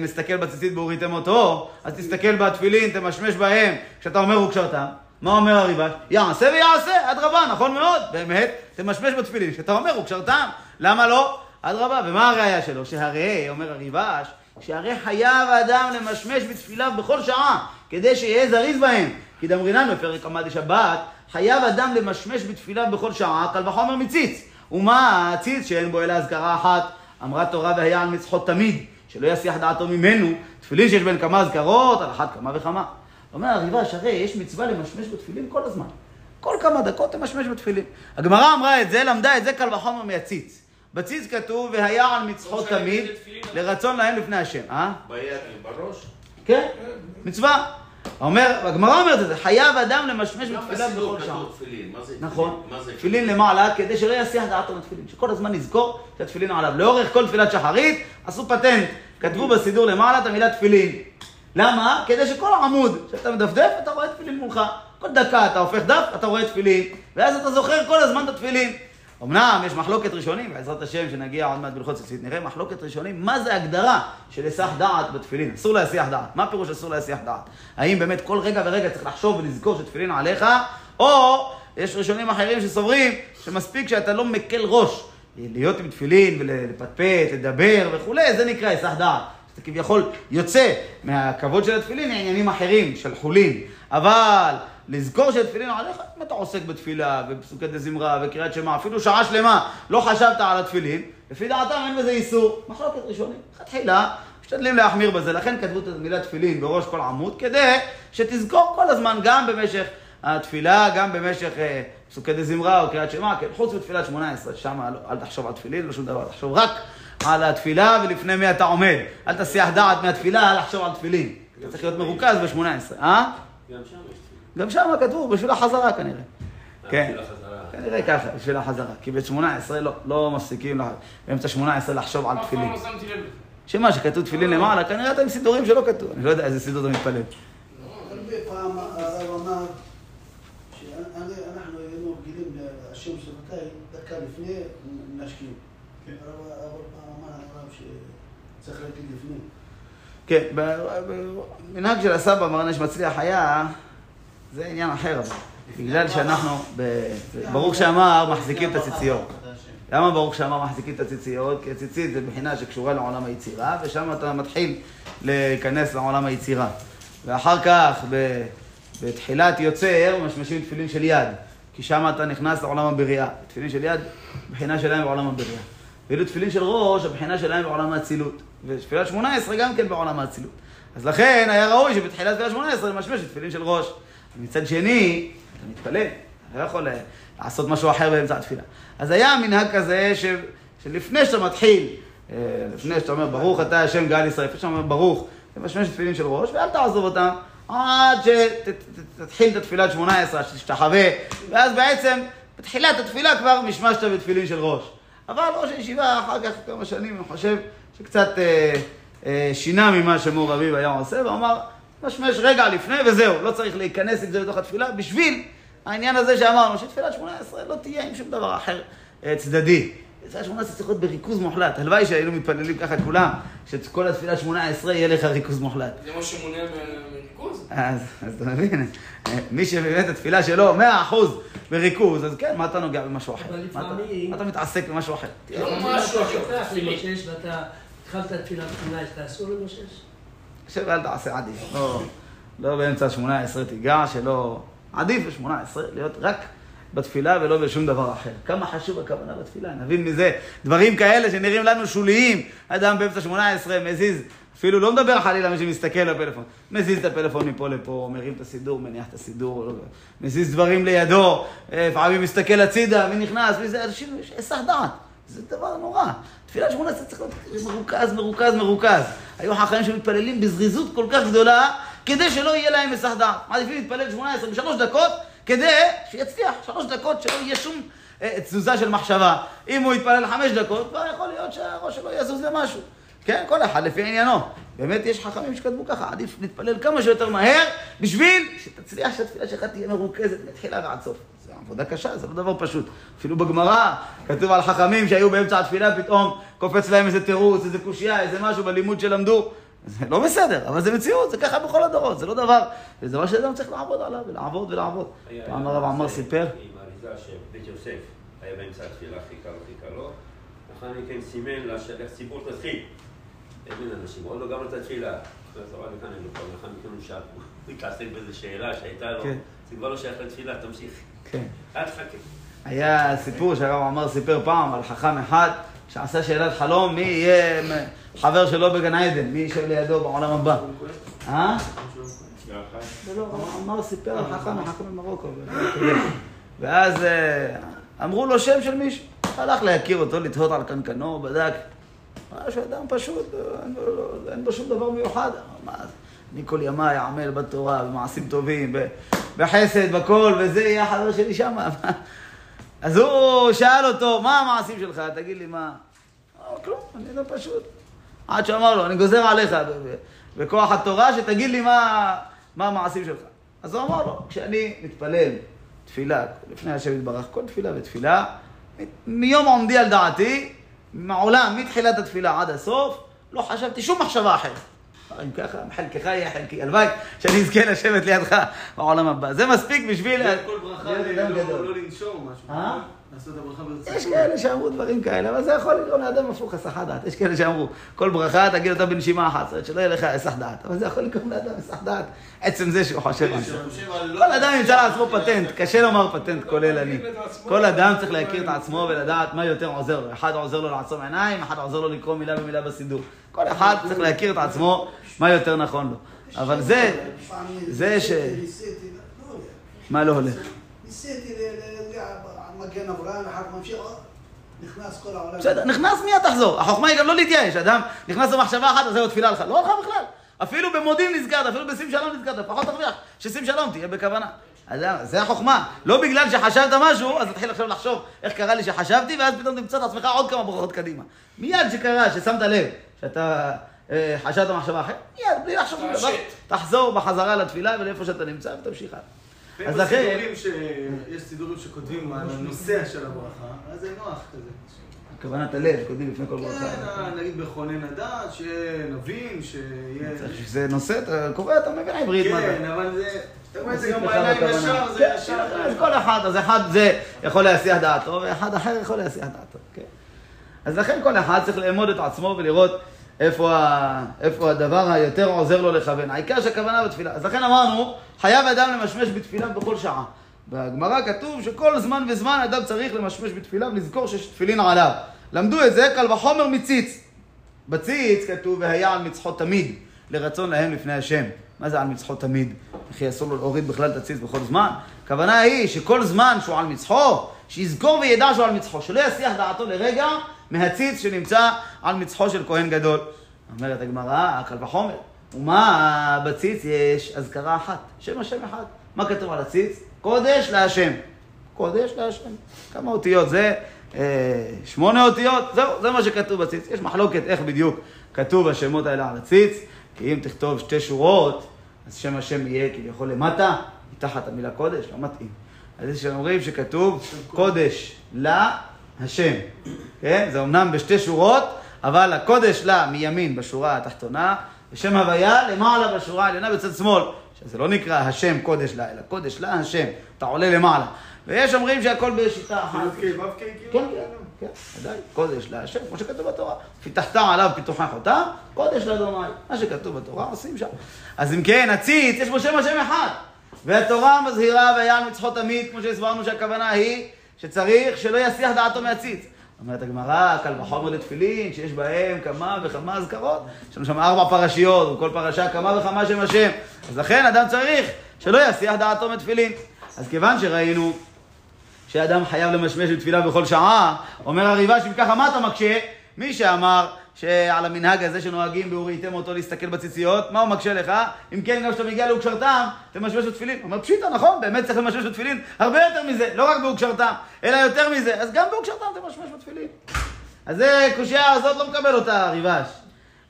מסתכל בציצית בהוריתם אותו, אז תסתכל בתפילין, תמשמש בהם, כשאתה אומר וקשרתם. מה אומר הריבש? יעשה ויעשה, אדרבה, נכון מאוד, באמת, תמשמש בתפילין. כשאתה אומר וקשרתם, למה לא? אדרבה, ומה הראייה שלו? שהרי, אומר הריבש, שהרי חייב האדם למשמש בתפיליו בכל שעה, כדי שיהיה זריז בהם. כי דמרינן בפרק עמד שבת, חייב אדם למשמש בתפיליו בכל שעה, קל וחומר מציץ. ומה הציץ שאין בו אלא אזכרה אחת? אמרה תורה והיה על מצחות תמיד, שלא יסיח דעתו ממנו, תפילין שיש בין כמה אזכרות, על אחת כמה וכמה. אומר הריבש, הרי יש מצווה למשמש בתפילין כל הזמן. כל כמה דקות תמשמש בתפילין. הגמרא אמרה את זה, למדה את זה קל וחומר מהציץ. בציץ כתוב, והיה על מצחות לא תמיד, לרצון להם לפני השם. אה? ביד ובראש. כן, מצווה. אומר, הגמרא אומרת את זה, חייב אדם למשמש בתפילה בכל שעה. כתוב תפילין. מה זה נכון, תפילין למעלה, כדי שלא יסיח דעתו מתפילין. שכל הזמן נזכור שהתפילין עליו. לאורך כל תפילת שחרית, עשו פטנט. כתבו בסידור למעלה את המילה תפילין. למה? כדי שכל עמוד שאתה מדפדף, אתה רואה תפילין מולך. כל דקה אתה הופך דף, אתה רואה תפילין, ואז אתה זוכר כל הזמן את התפילין. אמנם יש מחלוקת ראשונים, בעזרת השם, שנגיע עוד מעט בהלכות ציצית, נראה מחלוקת ראשונים, מה זה הגדרה של היסח דעת בתפילין? אסור להסיח דעת. מה פירוש אסור להסיח דעת? האם באמת כל רגע ורגע צריך לחשוב ולזכור שתפילין עליך, או יש ראשונים אחרים שסוברים שמספיק שאתה לא מקל ראש. להיות עם תפילין ולפטפט, לדבר וכולי, זה נקרא היסח דעת. אתה כביכול יוצא מהכבוד של התפילין לעניינים אחרים, של חולין. אבל לזכור שהתפילין עליך, אם אתה עוסק בתפילה ובפסוקי דה זמרה וקריאת שמע, אפילו שעה שלמה לא חשבת על התפילין, לפי דעתם אין בזה איסור. מחלוקת ראשונים. תחילה, משתדלים להחמיר בזה, לכן כתבו את המילה תפילין בראש כל עמוד, כדי שתזכור כל הזמן, גם במשך התפילה גם במשך אה, פסוקי דה זמרה או קריאת שמע, כן, חוץ מתפילת שמונה עשרה, שם לא, אל תחשוב על תפילין, לא שום דבר, תחשוב רק על התפילה ולפני מי אתה עומד. אל תסיח דעת מהתפילה, אל תחשוב על תפילין. אתה צריך להיות מרוכז בשמונה עשרה, אה? גם שם. גם שם כתוב, בשביל החזרה כנראה. כן. בשביל החזרה. כנראה ככה, בשביל החזרה. כי ב-18 לא, לא מפסיקים לה- באמצע 18 לחשוב על אף פעם תפילין. לא שמתי לב. שמה, שכתוב תפילין למעלה, כנראה אתם סידורים שלא כתוב. אני לא יודע איזה סידור אתה מתפלל. הרבה פעם הרב אמר שאנחנו היינו רגילים להשם שבתאי דקה לפני נשקים. הרב הרב אמר הרב שצריך להגיד לפני. כן, במנהג של הסבא מרן יש מצליח היה, זה עניין אחר. בגלל שאנחנו, ברוך שאמר, מחזיקים את הציציות. למה ברוך שאמר מחזיקים את הציציות? כי הציצית זה בחינה שקשורה לעולם היצירה, ושם אתה מתחיל להיכנס לעולם היצירה. ואחר כך, בתחילת יוצר, משמשים תפילין של יד, כי שם אתה נכנס לעולם הבריאה. תפילין של יד, בחינה שלהם בעולם הבריאה. ואילו תפילין של ראש, הבחינה שלהם בעולם האצילות. ותפילת שמונה עשרה גם כן בעולם האצילות. אז לכן היה ראוי שבתחילת תפילת שמונה עשרה את תפילין של ראש. מצד שני, אתה מתפלל, אתה לא יכול אה, לעשות משהו אחר באמצע התפילה. אז היה מנהג כזה ש... שלפני שאתה מתחיל, אה, לפני שאתה אומר ברוך אתה השם גאל ישראל, לפני שאתה אומר ברוך, תמשמש תפילין של ראש, ואל תעזוב אותם עד שתתחיל את התפילת שמונה עשרה, שתשתחווה, ואז בעצם בתחילת התפילה כבר משמשת בתפילין של ראש. אבל ראש הישיבה אחר כך כמה שנים, אני חושב שקצת אה, שינה ממה שמור אביב היה עושה, ואמר, משמש רגע לפני וזהו, לא צריך להיכנס עם זה לתוך התפילה, בשביל העניין הזה שאמרנו, שתפילת שמונה עשרה לא תהיה עם שום דבר אחר אה, צדדי. תפילת שמונה עשרה צריך להיות בריכוז מוחלט. הלוואי שהיינו מתפללים ככה כולם, שכל התפילה שמונה עשרה יהיה לך ריכוז מוחלט. זה מה שמונע מ- מריכוז? אז, אז אתה מבין, מי שבאמת התפילה שלו מאה אחוז בריכוז, אז כן, מה אתה נוגע במשהו אחר? אבל מה אתה- לפעמים- מה אתה מתעסק במשהו אחר? לא משהו אתה אחר. התחלת תפילת שמונה עשרה, אסור למושש? שב ואל תעשה עדיף. לא, לא באמצע שמונה עשרה תיגע, שלא... עדיף בשמונה עשרה להיות רק בתפילה ולא בשום דבר אחר. כמה חשוב הכוונה בתפילה, נבין מזה דברים כאלה שנראים לנו שוליים. אדם באמצע שמונה עשרה מזיז, אפילו לא מדבר חלילה מי שמסתכל בפלאפון. מזיז את הפלאפון מפה לפה, מרים את הסידור, מניח את הסידור, לא- מזיז דברים לידו, אה, לפעמים מסתכל הצידה, מי נכנס, מי זה, אנשים, יש היסח דעת. זה דבר נורא. תפילת שמונה עשרה צריך להיות מרוכז, מרוכז, מרוכז. היו חכמים שמתפללים בזריזות כל כך גדולה, כדי שלא יהיה להם היסח דעת. מעדיפים להתפלל שמונה עשרה בשלוש דקות, כדי שיצליח. שלוש דקות שלא יהיה שום אה, תזוזה של מחשבה. אם הוא יתפלל חמש דקות, כבר יכול להיות שהראש שלו יזוז למשהו. כן, כל אחד לפי עניינו. באמת יש חכמים שכתבו ככה, עדיף להתפלל כמה שיותר מהר, בשביל שתצליח שהתפילה שלך תהיה מרוכזת מתחילה ועד סוף. זו עבודה קשה, זה לא דבר פשוט. אפילו בגמרא כתוב על חכמים שהיו באמצע התפילה, פתאום קופץ להם איזה תירוץ, איזה קושייה, איזה משהו בלימוד שלמדו. זה לא בסדר, אבל זה מציאות, זה ככה בכל הדורות, זה לא דבר, זה דבר שאדם צריך לעבוד עליו, ולעבוד ולעבוד. פעם הרב עמר סיפר, עם אריזה שבית יוסף היה באמצע התפילה, חיכה לו, חיכה לו. לאחר מכן סימן לה שהציבור תתחיל. הבין אנשים, עוד לא גמר את התפילה. אז הרב כאן אין לו כבר, לאחר מכן הוא שאל, הוא התעסק באיזו שאלה שהייתה לו, כן. זה כבר לא שייך לתפילה, תמשיך. כן. אל תחכה. היה סיפור שהרב עמר סיפר פעם על חכם אחד שעשה שאלת חלום מי יהיה חבר שלו בגן עדן, מי יישב לידו בעולם הבא. אה? זה לא, עמר סיפר על חכם, חכם ממרוקו. ואז אה, אמרו לו שם של מישהו. הלך להכיר אותו, לתהות על קנקנו, בדק. ראה שאדם פשוט, אה, אין בו- אין בו שום דבר מיוחד. מה? אני כל ימיי אעמל בתורה, במעשים טובים, בחסד, בכל, וזה יהיה החבר שלי שמה. <laughs> אז הוא שאל אותו, מה המעשים שלך? תגיד לי, מה? כלום, אני אדם פשוט. עד שאמר לו, אני גוזר עליך בכוח התורה, שתגיד לי מה, מה המעשים שלך. אז הוא אמר לו, כשאני מתפלל תפילה, לפני השם יתברך, כל תפילה ותפילה, מיום עומדי על דעתי, מעולם, מתחילת התפילה עד הסוף, לא חשבתי שום מחשבה אחרת. אם ככה, חלקך יהיה חלקי. הלוואי שאני אזכה לשבת לידך בעולם הבא. זה מספיק בשביל כל ברכה לא-. לא לנשום משהו. יש כאלה שאמרו דברים כאלה, אבל זה יכול לגרום לאדם הפוך הסח דעת. יש כאלה שאמרו, כל ברכה תגיד אותה בנשימה אחת, זאת אומרת שלא יהיה לך הסח דעת. אבל זה יכול לגרום לאדם הסח דעת, עצם זה שהוא חושב על זה. לא- כל אדם ימצא לעצמו פטנט, קשה לומר פטנט כולל אני. כל אדם צריך להכיר את עצמו ולדעת מה יותר עוזר לו. אחד עוזר לו לעצום עיניים, אחד עוזר לו לקרוא מילה במילה בסידור. כל אחד צריך להכיר את עצמו מה יותר נכון לו. אבל זה, זה ש- לא. מה לא הולך? ניסיתי מגן אברהם, אחר כך ממשיך, אה, נכנס כל העולם. בסדר, נכנס מיד תחזור. החוכמה היא גם לא להתייאש. אדם נכנס למחשבה אחת, אז זהו, תפילה לך. לא הלכה בכלל. אפילו במודיעין נזכרת, אפילו בשים שלום נזכרת, לפחות תרוויח ששים שלום תהיה בכוונה. אדם, זה החוכמה. לא בגלל שחשבת משהו, אז תתחיל עכשיו לחשוב איך קרה לי שחשבתי, ואז פתאום תמצא את עצמך עוד כמה ברכות קדימה. מיד שקרה, ששמת לב, שאתה אה, חשבת מחשבה אחרת, מיד, בלי לחשוב שום דבר, תחזור בחזרה לתפילה ולאיפה שאתה נמצא ותמשיך הלאה. אז לכן- יש סידורים שכותבים על הנוסע של הברכה, אז זה נוח כזה. כוונת הלב, כותבים לפני כל ברכה. כן, נגיד בכונן הדעת, שנבין, שיהיה... צריך שזה נושא, אתה קורא, אתה מבין עברית מה זה. כן, אבל זה... אתה רואה את זה גם בעיניים. ישר, זה כן, ישר. אז כל אחד, אז אחד זה יכול להסיח דעתו, ואחד אחר יכול להסיח דעתו, כן. אז לכן כל אחד צריך לאמוד את עצמו ולראות איפה, ה... איפה הדבר היותר עוזר לו לכוון. העיקר שהכוונה בתפילה. אז לכן אמרנו, חייב אדם למשמש בתפילה בכל שעה. בגמרא כתוב שכל זמן וזמן אדם צריך למשמש בתפילה ולזכור שיש תפילין עליו. למדו את זה, קל וחומר מציץ. בציץ כתוב, והיה על מצחו תמיד, לרצון להם לפני השם. מה זה על מצחו תמיד? וכי אסור לו להוריד בכלל את הציץ בכל זמן? הכוונה היא שכל זמן שהוא על מצחו, שיזכור וידע שהוא על מצחו, שלא יסיח דעתו לרגע מהציץ שנמצא על מצחו של כהן גדול. אומרת הגמרא, קל וחומר. ומה בציץ יש אזכרה אחת, שם השם אחד. מה כתוב על הציץ? קודש להשם. קודש להשם. כמה אותיות זה? אה, שמונה אותיות, זהו, זה מה שכתוב בציץ. יש מחלוקת איך בדיוק כתוב השמות האלה על הציץ, כי אם תכתוב שתי שורות, אז שם השם יהיה כביכול למטה, מתחת המילה קודש, לא מתאים. אז יש שאומרים שכתוב קודש לה השם, כן? זה אמנם בשתי שורות, אבל הקודש לה מימין בשורה התחתונה, ושם הוויה למעלה בשורה העליונה בצד שמאל. שזה לא נקרא השם קודש לה, אלא קודש לה השם, אתה עולה למעלה. ויש אומרים שהכל בשיטה אחת. כאילו, ו"ק, כאילו? כן, כן, כן, ודאי, קודש להשם, כמו שכתוב בתורה. פיתחת עליו פיתוחי חותם, קודש לאדוני. מה שכתוב בתורה עושים שם. אז אם כן, הציץ, יש בו שם השם אחד. והתורה מזהירה והיה על מצחו תמיד, כמו שהסברנו שהכוונה היא שצריך שלא יסיח דעתו מהציץ. אומרת הגמרא, קל וחומר לתפילין, שיש בהם כמה וכמה אזכרות. יש לנו שם ארבע פרשיות, וכל פרשה כמה וכמה שם השם. אז לכן אדם צריך שלא יסיח דעתו מתפילין. אז כיוון שראינו שאדם חייב למשמש בתפילה בכל שעה, אומר הריבש, אם ככה מה אתה מקשה? מי שאמר שעל המנהג הזה שנוהגים ב"וראיתם אותו להסתכל בציציות", מה הוא מקשה לך? אם כן, גם כשאתה מגיע לאוקשרתם, תמשמש בתפילין. הוא אומר, פשיטה, נכון, באמת צריך למשמש בתפילין הרבה יותר מזה, לא רק באוקשרתם, אלא יותר מזה, אז גם באוקשרתם תמשמש בתפילין. אז זה, קושייה הזאת לא מקבל אותה הריבש.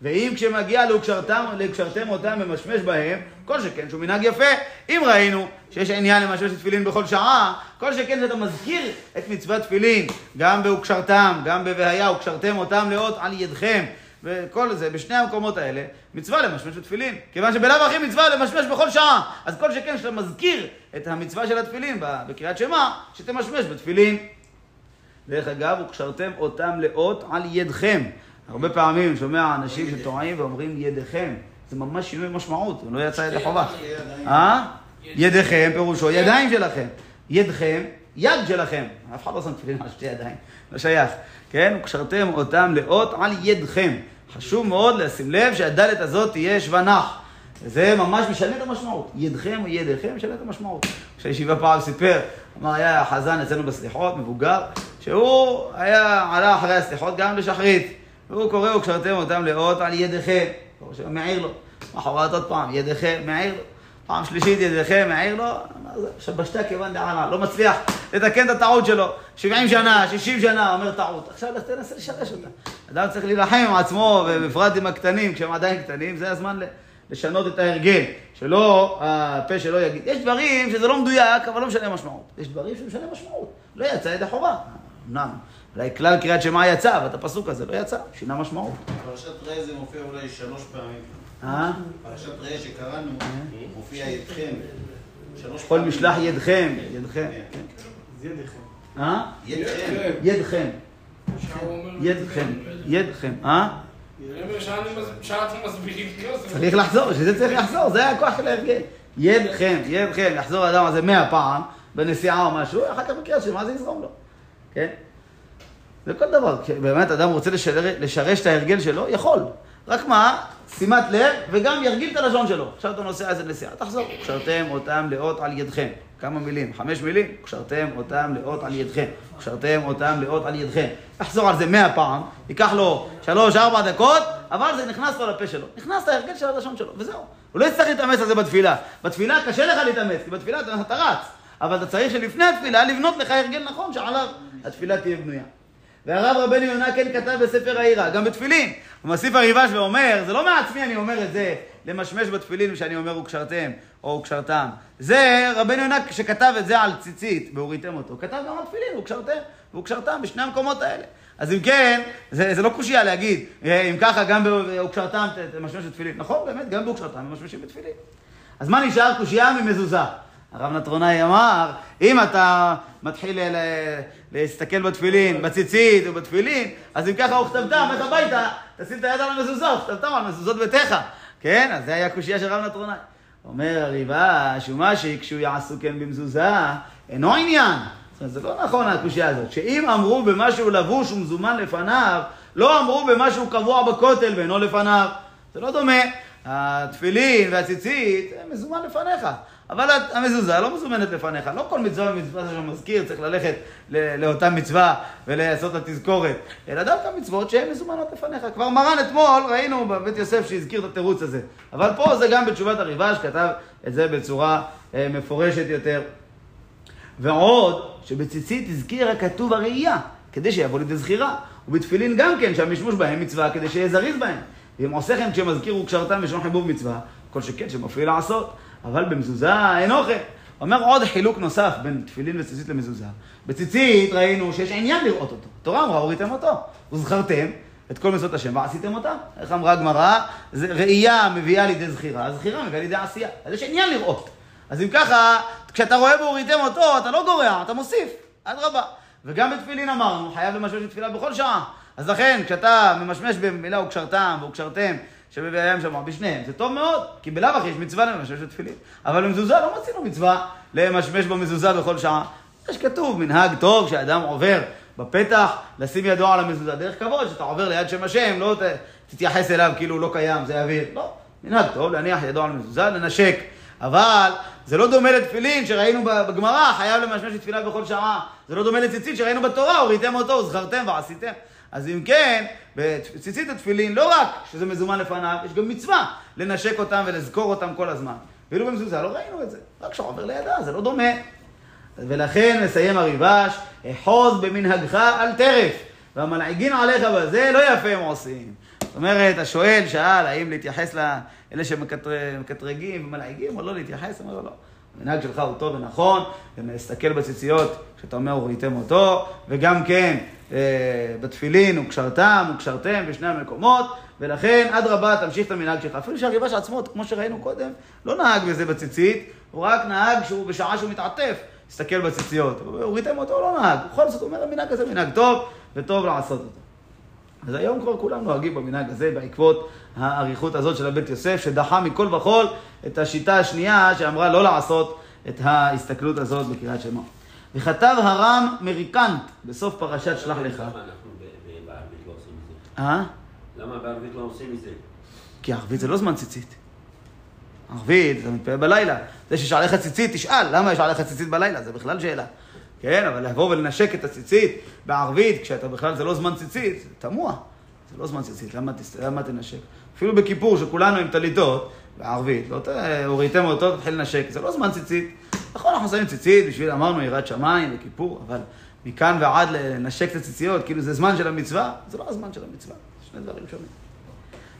ואם כשמגיע לאוקשרתם, לאוקשרתם אותם ממשמש בהם, כל שכן שהוא מנהג יפה. אם ראינו שיש עניין למשמש תפילין בכל שעה, כל שכן שאתה מזכיר את מצוות תפילין, גם באוקשרתם, גם בבהיה, אוקשרתם אותם לאות על ידכם, וכל זה, בשני המקומות האלה, מצווה למשמש בתפילין. כיוון שבלאו הכי מצווה למשמש בכל שעה. אז כל שכן שאתה מזכיר את המצווה של התפילין בקריאת שמע, שתמשמש בתפילין. דרך אגב, וקשרתם אותם לאות על ידכם. הרבה פעמים שומע אנשים שטועים ואומרים ידיכם. זה ממש שינוי משמעות, הוא לא יצא ידי חובה. אה? ידיכם פירושו ידיים שלכם. ידכם, יד שלכם. אף אחד לא שם תפילין על שתי ידיים, לא שייך. כן? וקשרתם אותם לאות על ידכם. חשוב מאוד לשים לב שהדלת הזאת תהיה שווה נח. זה ממש משנה את המשמעות. ידכם או ידיכם משנה את המשמעות. כשהישיבה פעם סיפר, אמר, היה חזן אצלנו בסליחות, מבוגר, שהוא היה, עלה אחרי הסליחות גם לשחרית. והוא קורא, וקשרתם אותם לאות על ידיכם. מעיר לו. מחרת עוד פעם, ידיכם, מעיר לו. פעם שלישית, ידיכם, מעיר לו. עכשיו בשתה כיוון דענה, לא מצליח לתקן את הטעות שלו. 70 שנה, 60 שנה, אומר טעות. עכשיו לך תנסה לשרש אותה. אדם צריך להילחם עם עצמו, ובפרט עם הקטנים, כשהם עדיין קטנים, זה הזמן לשנות את ההרגל. שלא, הפה שלו יגיד. יש דברים שזה לא מדויק, אבל לא משנה משמעות. יש דברים שמשנה משמעות. לא יצא ידי חובה. אמנם. אולי כלל קריאת שמע יצא, אבל את הפסוק הזה לא יצא, שינה משמעות. פרשת ראה זה מופיע אולי שלוש פעמים. אה? פרשת ראה שקראנו, מופיע ידכם. כל. משלח ידכם, ידכם. כן. ידיכם. אה? ידכם. ידכם. ידכם, ידכם, אה? לא, צריך לחזור, שזה צריך לחזור, זה הכוח של ההרגל. ידכם, ידכם, יחזור האדם הזה מאה פעם, בנסיעה או משהו, אחר כך בקריאת שמע זה יזרום לו, כן? זה כל דבר, באמת אדם רוצה לשרש את ההרגל שלו, יכול, רק מה? שימת לב, וגם ירגיל את הלשון שלו. עכשיו אתה נוסע איזה נסיעה, תחזור. קשרתם אותם לאות על ידכם. כמה מילים? חמש מילים? קשרתם אותם לאות על ידכם. קשרתם אותם לאות על ידכם. תחזור על זה מאה פעם, ייקח לו שלוש, ארבע דקות, אבל זה נכנס לו לפה שלו. נכנס להרגל של הלשון שלו, וזהו. הוא לא יצטרך להתאמץ על זה בתפילה. בתפילה קשה לך להתאמץ, כי בתפילה אתה, רץ. אבל אתה צריך שלפני התפילה לבנות לך הרגל נכון שעליו התפילה תהיה בנויה. והרב רבנו יונה כן כתב בספר העירה, גם בתפילין. הוא מוסיף הריבש ואומר, זה לא מעצמי אני אומר את זה, למשמש בתפילין כשאני אומר וקשרתם או וקשרתם. זה רבנו יונה שכתב את זה על ציצית, והוריתם אותו, כתב גם על תפילין, וקשרתם וקשרתם בשני המקומות האלה. אז אם כן, זה, זה לא קושייה להגיד, אה, אם ככה גם בוקשרתם תמשמש בתפילין. נכון, באמת, גם בוקשרתם ממשמשים בתפילין. אז מה נשאר קושייה ממזוזה? הרב נטרונאי אמר, אם אתה מתחיל ל- להסתכל בתפילין, בציצית ובתפילין, אז אם ככה וכתבתם, לך הביתה, תשים את היד על המזוזה, וכתבתם על מזוזות ביתך. כן, אז זה היה קושייה של רב נטרונאי. אומר הריבש, ומה שיקשו יעשו כן במזוזה, אינו עניין. זאת אומרת, זה לא נכון הקושייה הזאת, שאם אמרו במשהו לבוש ומזומן לפניו, לא אמרו במשהו קבוע בכותל ואינו לפניו. זה לא דומה. התפילין והציצית, מזומן לפניך. אבל המזוזה לא מזומנת לפניך. לא כל מצווה ומצווה שמזכיר צריך ללכת לאותה מצווה ולעשות לה תזכורת, אלא דווקא מצוות שהן מזומנות לפניך. כבר מרן אתמול, ראינו בבית יוסף שהזכיר את התירוץ הזה. אבל פה זה גם בתשובת הריבש, כתב את זה בצורה אה, מפורשת יותר. ועוד, שבציצית הזכיר הכתוב הראייה, כדי שיבוא לידי זכירה. ובתפילין גם כן, שהמשמוש בהם מצווה, כדי שיהיה זריז בהם. ואם עושה כן כשמזכיר וקשרתם ושון חיבוב מצווה, כל שכן שמפריע לעשות. אבל במזוזה אין אוכל. אומר עוד חילוק נוסף בין תפילין וציצית למזוזה. בציצית ראינו שיש עניין לראות אותו. התורה אמרה, הוריתם אותו. וזכרתם את כל מצוות השם ועשיתם אותם. איך אמרה הגמרא? ראייה מביאה לידי זכירה, זכירה מביאה לידי עשייה. אז יש עניין לראות. אז אם ככה, כשאתה רואה והוריתם אותו, אתה לא גורע, אתה מוסיף. אדרבה. וגם בתפילין אמרנו, חייב למשמש בתפילה בכל שעה. אז לכן, כשאתה ממשמש במילה וקשרתם וקשרתם, שבבעיה שם בשניהם, זה טוב מאוד, כי בלאו הכי יש מצווה למשמש בתפילין. אבל במזוזה לא מצינו מצווה למשמש במזוזה בכל שעה. יש כתוב, מנהג טוב שאדם עובר בפתח, לשים ידו על המזוזה. דרך כבוד, שאתה עובר ליד שם השם, לא תתייחס אליו כאילו לא קיים, זה אוויר. לא, מנהג טוב, להניח ידו על המזוזה, לנשק. אבל זה לא דומה לתפילין שראינו בגמרא, חייב למשמש לתפילה בכל שעה. זה לא דומה לציצית שראינו בתורה, הוריתם אותו, זכרתם ועשיתם. אז אם כן, בציצית התפילין, לא רק שזה מזומן לפניו, יש גם מצווה לנשק אותם ולזכור אותם כל הזמן. ואילו במזוזה לא ראינו את זה, רק כשהוא עובר לידה, זה לא דומה. ולכן מסיים הריבש, אחוז במנהגך אל טרף, והמלעיגין עליך בזה לא יפה הם עושים. זאת אומרת, השואל שאל האם להתייחס לאלה שמקטרגים ומלעיגים או לא להתייחס, אומר לו לא. המנהג שלך הוא טוב ונכון, ולהסתכל בציציות כשאתה אומר וראיתם אותו, וגם כן אה, בתפילין וקשרתם וקשרתם בשני המקומות, ולכן אדרבה תמשיך את המנהג שלך. אפילו שהריבש עצמו, כמו שראינו קודם, לא נהג בזה בציצית, הוא רק נהג שהוא בשעה שהוא מתעטף, הסתכל בציציות. וראיתם אותו, לא נהג. בכל זאת, הוא אומר, המנהג הזה מנהג טוב, וטוב לעשות אותו. אז היום כבר כולם נוהגים במנהג הזה בעקבות האריכות הזאת של הבית יוסף, שדחה מכל וכול את השיטה השנייה שאמרה לא לעשות את ההסתכלות הזאת בקריאת שמע. וכתב הרם מריקנט בסוף פרשת שלח לך. למה אנחנו בערבית לא עושים את זה? אה? למה בערבית לא עושים את זה? כי ערבית זה לא זמן ציצית. ערבית, אתה מתפלל בלילה. זה שיש עליך ציצית, תשאל, למה יש עליך ציצית בלילה? זה בכלל שאלה. כן, אבל לבוא ולנשק את הציצית בערבית, כשאתה בכלל, זה לא זמן ציצית, זה תמוה. זה לא זמן ציצית, למה. למה תנשק? אפילו בכיפור, שכולנו עם טליתות, בערבית, לא. הוריתם אותו, תתחיל לנשק, זה לא זמן ציצית. נכון, אנחנו שמים ציצית בשביל, אמרנו, יראת שמיים וכיפור, אבל מכאן ועד לנשק את הציציות, כאילו זה זמן של המצווה, זה לא הזמן של המצווה, זה שני דברים שונים.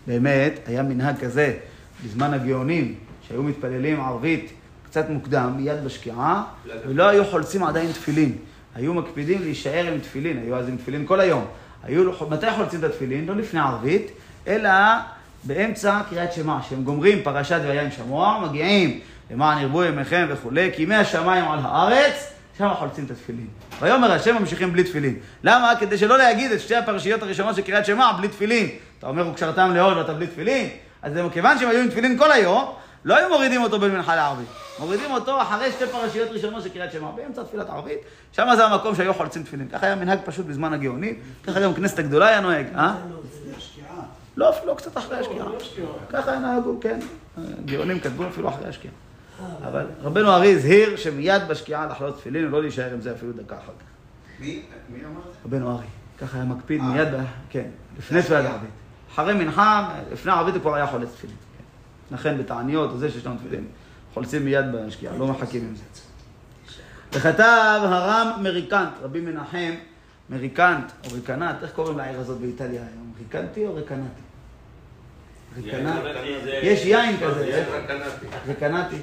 באמת, היה מנהג כזה בזמן הגאונים, שהיו מתפללים ערבית קצת מוקדם, מיד בשקיעה, ולא היו חולצים עדיין תפילין. היו מקפידים להישאר עם תפילין, היו אז עם תפילין כל היום. היו, מתי חולצים את התפילין? לא לפני ערבית, אלא באמצע קריאת שמע, שהם גומרים פרשת וים שמוע, מגיעים למען ירבו ימיכם וכולי, כי ימי השמיים על הארץ, שם חולצים את התפילין. ויאמר השם ממשיכים בלי תפילין. למה? כדי שלא להגיד את שתי הפרשיות הראשונות של קריאת שמע בלי תפילין. אתה אומר וקשרתם לאור ואתה בלי תפילין? אז מכיוון שהם היו עם תפילין כל היום, לא היו מורידים אותו בין מנחה לערבית. מורידים אותו אחרי שתי פרשיות ראשונות של קריאת שמע, באמצע תפילת ערבית, שם זה המקום שהיו חולצים תפילין. ככה היה מנהג פשוט בזמן הגאונים, ככה גם כנסת הגדולה היה נוהג, אה? לא, אפילו קצת אחרי השקיעה. ככה נהגו, כן. גאונים כתבו אפילו אחרי השקיעה. אבל רבנו ארי הזהיר שמיד בשקיעה לחלות תפילין ולא להישאר עם זה אפילו דקה אחר כך. מי מי אמר את זה? רבנו ארי. ככה היה מקפיד אה. מיד, כן, לפני תפילת הערבית. אחרי מנחה, לפני הערבית הוא כבר היה חולץ תפילין. כן. לכן בתעניות, זה שיש לנו תפילין, חולצים מיד בשקיעה, לא מחכים עם זה. וכתב הרם מריקנט, רבי מנחם מריקנט, או ריקנט, איך קוראים לעיר הזאת באיטליה היום? ריקנטי או ריקנטי? ריקנט. יש יין כזה. ריקנטי.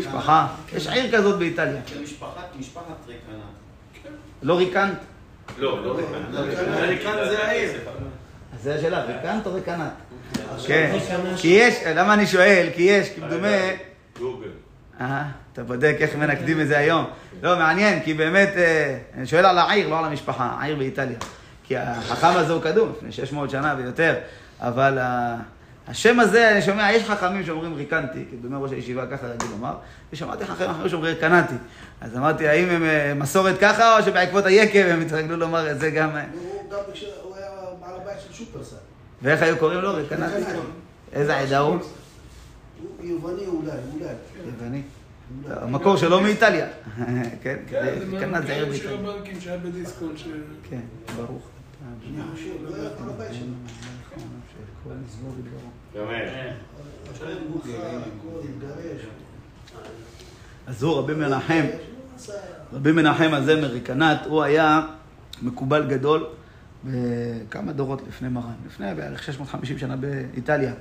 משפחה. יש עיר כזאת באיטליה. של משפחת, משפחת רקנה. לא ריקנט. לא, לא ריקנט. ריקנט זה העיר. אז זה השאלה, ריקנט או ריקנט? כן. כי יש, למה אני שואל? כי יש, כמדומה... גוגל. אה, אתה בודק איך מנקדים את זה היום. לא, מעניין, כי באמת, אה, אני שואל על העיר, לא על המשפחה, העיר באיטליה. כי החכם הזה הוא קדום, לפני 600 שנה ויותר, אבל השם הזה, אני שומע, יש חכמים שאומרים ריקנטי, כי באמת ראש הישיבה ככה רגיל לומר, ושמעתי חכמים אחרים שאומרים ריקנטי. אז אמרתי, האם הם אה, מסורת ככה, או שבעקבות היקב הם התרגלו לומר את זה גם... הבית של שופרסל. ואיך היו קוראים לו? ריקנטי. איזה עדה הוא? הוא יווני אולי, אולי. יווני. אולי. המקור שלו מאיטליה. <laughs> כן, כן, זה עיר של באיטליה. הבנקים שהיה כן, ברוך. אני חושב, היה הבית. הכל התגרש. אז הוא רבי מנחם, רבי מנחם הזה מריקנט, הוא היה מקובל גדול בכמה דורות לפני מרן, לפני בערך 650 שנה באיטליה.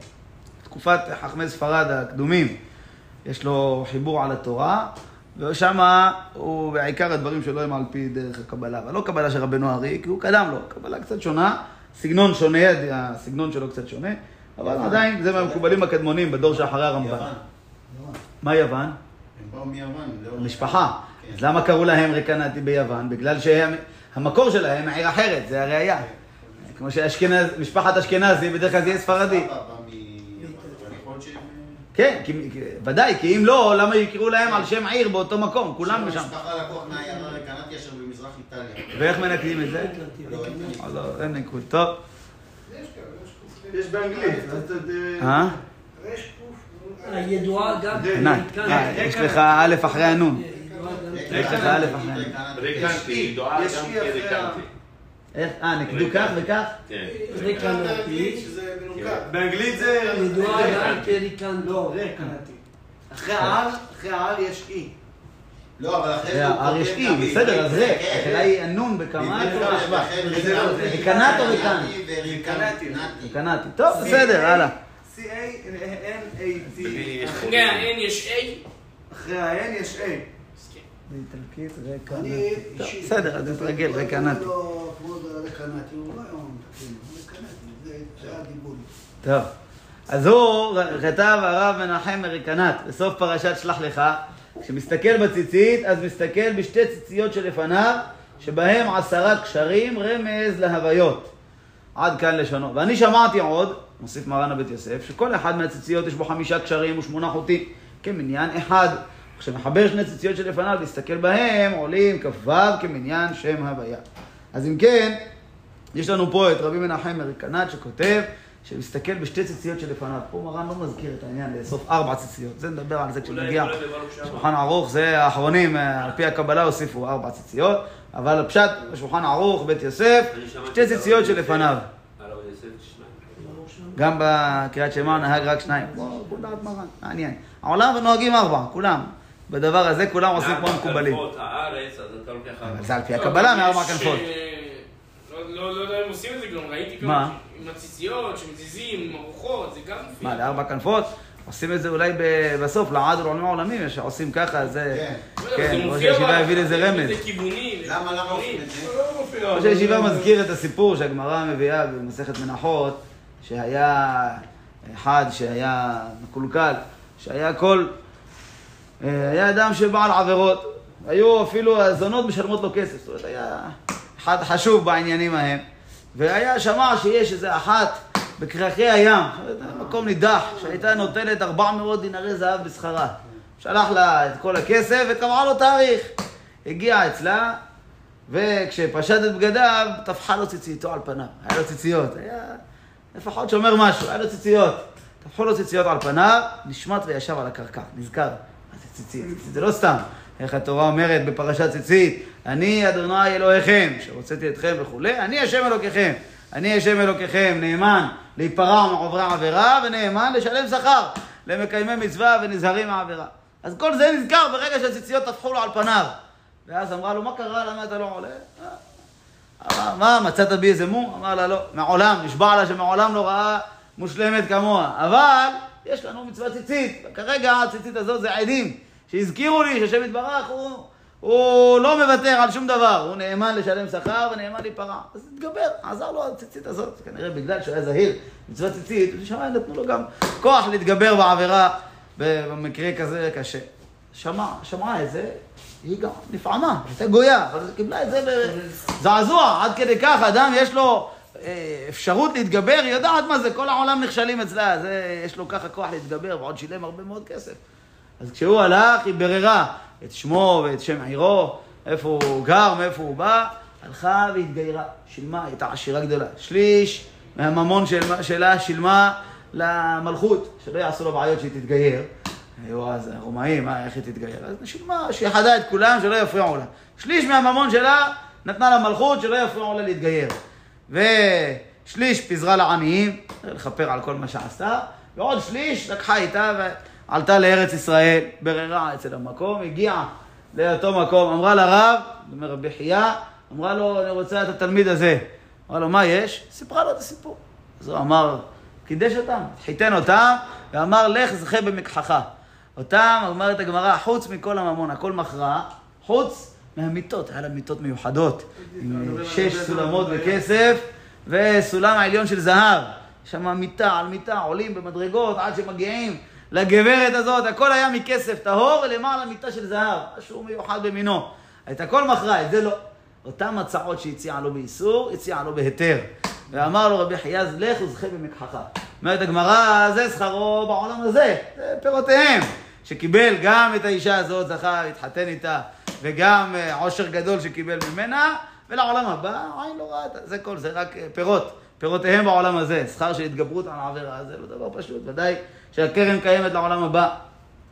תקופת חכמי ספרד הקדומים, יש לו חיבור על התורה, ושם הוא בעיקר הדברים שלו הם על פי דרך הקבלה, אבל לא קבלה של רבנו ארי, כי הוא קדם לו, קבלה קצת שונה, סגנון שונה, הסגנון שלו קצת שונה, אבל עדיין זה מהמקובלים הקדמונים בדור שאחרי הרמב"ן. יוון. מה יוון? הם באו מיוון. לאור- משפחה. כן. אז למה קראו להם רקנטי ביוון? בגלל שהמקור שלהם עיר אחרת, זה הראייה. כמו שמשפחת אשכנזי, בדרך כלל זה יהיה ספרדי. כן, ודאי, כי אם לא, למה יקראו להם על שם עיר באותו מקום? כולם שם. המשפחה לקוח מהעיירה רקנטי אשר במזרח איטליה. ואיך מנקדים את זה? לא, אין לא, אין ניקוד. טוב. יש באנגלית. אה? הידועה גם כאן. אה, יש לך א' אחרי הנון. ריקנטי, יש גם אי אחרי כריקנטי. איך? אה, נקדו כך וכך? כן. שזה מנוקד. באנגלית זה... ידועה זה- גם כריקנטו. לא, רקנטי. אחרי ההר, אחרי ההר יש אי. לא, אבל אחרי זה הוא הר יש גם בסדר, אז זה. כן. השאלה היא הנון בכמה? ריקנט או ריקנט? וריקנטי. רקנטי. טוב, בסדר, הלאה. C-A-N-A-T. אחרי ה-N יש A. אחרי ה-N יש A. באיטלקית רקנטי. אני אישית. בסדר, אז נתרגל, רקנטי. לא, לא. טוב. אז הוא כתב הרב מנחם מריקנט, בסוף פרשת שלח לך, כשמסתכל בציצית, אז מסתכל בשתי ציציות שלפניו, שבהם עשרה קשרים, רמז להוויות. עד כאן לשונו. ואני שמעתי עוד, מוסיף מרן הבית יוסף, שכל אחד מהציציות יש בו חמישה קשרים ושמונה חוטים, כמניין אחד. כשמחבר שני ציציות שלפניו, להסתכל בהם, עולים כ"ו כמניין שם הוויה. אז אם כן, יש לנו פה את רבי מנחם מריקנט שכותב שמסתכל בשתי ציציות שלפניו. פה מרן לא מזכיר את העניין לאסוף ארבע ציציות. זה נדבר על זה כשנגיע. שמה. שולחן ערוך זה האחרונים, אה, על פי הקבלה הוסיפו ארבע ציציות, אבל הפשט בשולחן ערוך, בית יוסף, שתי ציציות שלפניו. שניים. גם בקריאת שמע נהג רק שניים. כמו כל דעת מרן, מעניין. העולם נוהגים ארבע, כולם. בדבר הזה כולם עושים כמו המקובלים. זה על פי הקבלה מארבע כנפות. אה, לא- לא לא יודע אם עושים את זה גם, ראיתי מה? גם עם הציציות שמזיזים, עם ארוחות, זה גם מופיע. מה, לארבע כנפות? עושים את זה אולי ב- בסוף, לעד ולעולמים העולמים, שעושים ככה, זה... כן. לא כן, זה ראש הישיבה בה- הביא לזה יש רמז. לזה כיוונים. למה, למה עושים את זה? ראש הישיבה מזכיר את הסיפור שהגמרא מביאה במסכת מנחות, שהיה אחד שהיה מקולקל, שהיה כל... אה, היה אדם שבעל עבירות. היו אפילו הזונות משלמות לו כסף. זאת אומרת, היה אחד חשוב בעניינים ההם. והיה שמע שיש איזה אחת בכרכי הים, מקום נידח, שהייתה נותנת 400 דינרי זהב בשכרה. שלח לה את כל הכסף וקבעה לו תאריך. הגיע אצלה, וכשפשט את בגדיו, טפחה לו ציצייתו על פניו. היה לו ציציות. היה לפחות שומר משהו, היה לו ציציות. טפחו לו ציציות על פניו, נשמט וישב על הקרקע, נזכר. ציצית? זה לא סתם. איך התורה אומרת בפרשת ציצית, אני אדוני אלוהיכם, שהוצאתי אתכם וכולי, אני השם אלוקיכם. אני השם אלוקיכם, נאמן להיפרע מעוברי עבירה, ונאמן לשלם שכר למקיימי מצווה ונזהרים מהעבירה. אז כל זה נזכר ברגע שהציציות טפחו לו על פניו. ואז אמרה לו, מה קרה? למה אתה לא עולה? אמר, מה, מצאת בי איזה מום? אמר לה, לא, מעולם, נשבע לה שמעולם לא ראה מושלמת כמוה. אבל יש לנו מצווה ציצית, וכרגע הציצית הזאת זה עדים, שהזכירו לי שהשם יתברך הוא, הוא לא מוותר על שום דבר, הוא נאמן לשלם שכר ונאמן להיפרע. אז התגבר, עזר לו הציצית הזאת, כנראה בגלל שהוא היה זהיר, מצווה ציצית, ושמיים נתנו לו גם כוח להתגבר בעבירה במקרה כזה קשה. שמע, שמעה את זה, היא גם נפעמה, הייתה גויה, אבל היא קיבלה את זה בזעזוע, עד כדי כך, אדם יש לו אה, אפשרות להתגבר, היא יודעת מה זה, כל העולם נכשלים אצלה, זה, יש לו ככה כוח להתגבר, ועוד שילם הרבה מאוד כסף. אז כשהוא הלך, היא ביררה את שמו ואת שם עירו, איפה הוא גר, מאיפה הוא בא, הלכה והתגיירה, שילמה, הייתה עשירה גדולה. שליש מהממון של, שלה שילמה למלכות, שלא יעשו לו בעיות שהיא תתגייר. היו אז הרומאים, מה, איך היא תתגייר? אז שילמה, שיחדה את כולם, שלא יפריעו לה. שליש מהממון שלה נתנה למלכות, שלא יפריעו לה להתגייר. ושליש פיזרה לעניים, לכפר על כל מה שעשתה, ועוד שליש לקחה איתה ועלתה לארץ ישראל, בררה אצל המקום, הגיעה לאותו מקום, אמרה לרב, אומר רבי חייא, אמרה לו, אני רוצה את התלמיד הזה. אמרה לו, מה יש? סיפרה לו את הסיפור. אז הוא אמר, קידש אותם, חיתן אותם, ואמר, לך זכה במקחך. אותם, אומרת הגמרא, חוץ מכל הממון, הכל מכרע, חוץ מהמיטות, היה לה מיטות מיוחדות, עם שש סולמות בכסף, וסולם העליון של זהב. שם מיטה על מיטה, עולים במדרגות עד שמגיעים לגברת הזאת, הכל היה מכסף טהור, ולמעלה מיטה של זהב, משהו מיוחד במינו. את הכל מכרה, את זה לא. אותם הצעות שהציעה לו באיסור, הציעה לו בהיתר. ואמר לו רבי חייז, לך וזכה במקחך. אומרת הגמרא, זה שכרו בעולם הזה, זה פירותיהם. שקיבל גם את האישה הזאת, זכה להתחתן איתה, וגם אה, עושר גדול שקיבל ממנה, ולעולם הבא, עין לא ראתה. זה כל, זה רק אה, פירות. פירותיהם בעולם הזה. שכר של התגברות על העבירה, זה לא דבר פשוט. ודאי שהקרן קיימת לעולם הבא.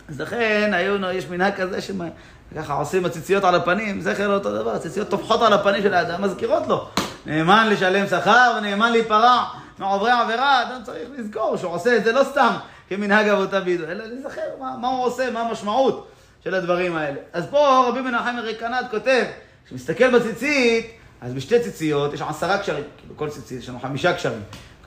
אז לכן, היו, יש מנהג כזה שככה עושים הציציות על הפנים, זכר לאותו דבר, הציציות טופחות על הפנים של האדם, מזכירות לו. נאמן לשלם שכר ונאמן להיפרע מעוברי עבירה, אדם צריך לזכור שהוא עושה את זה לא סתם כמנהג אבותיו בידו, אלא להיזכר מה, מה הוא עושה, מה המשמעות של הדברים האלה. אז פה רבי מנחם מריקנת כותב, כשמסתכל בציצית, אז בשתי ציציות יש עשרה קשרים, כאילו כל ציצית יש לנו חמישה קשרים.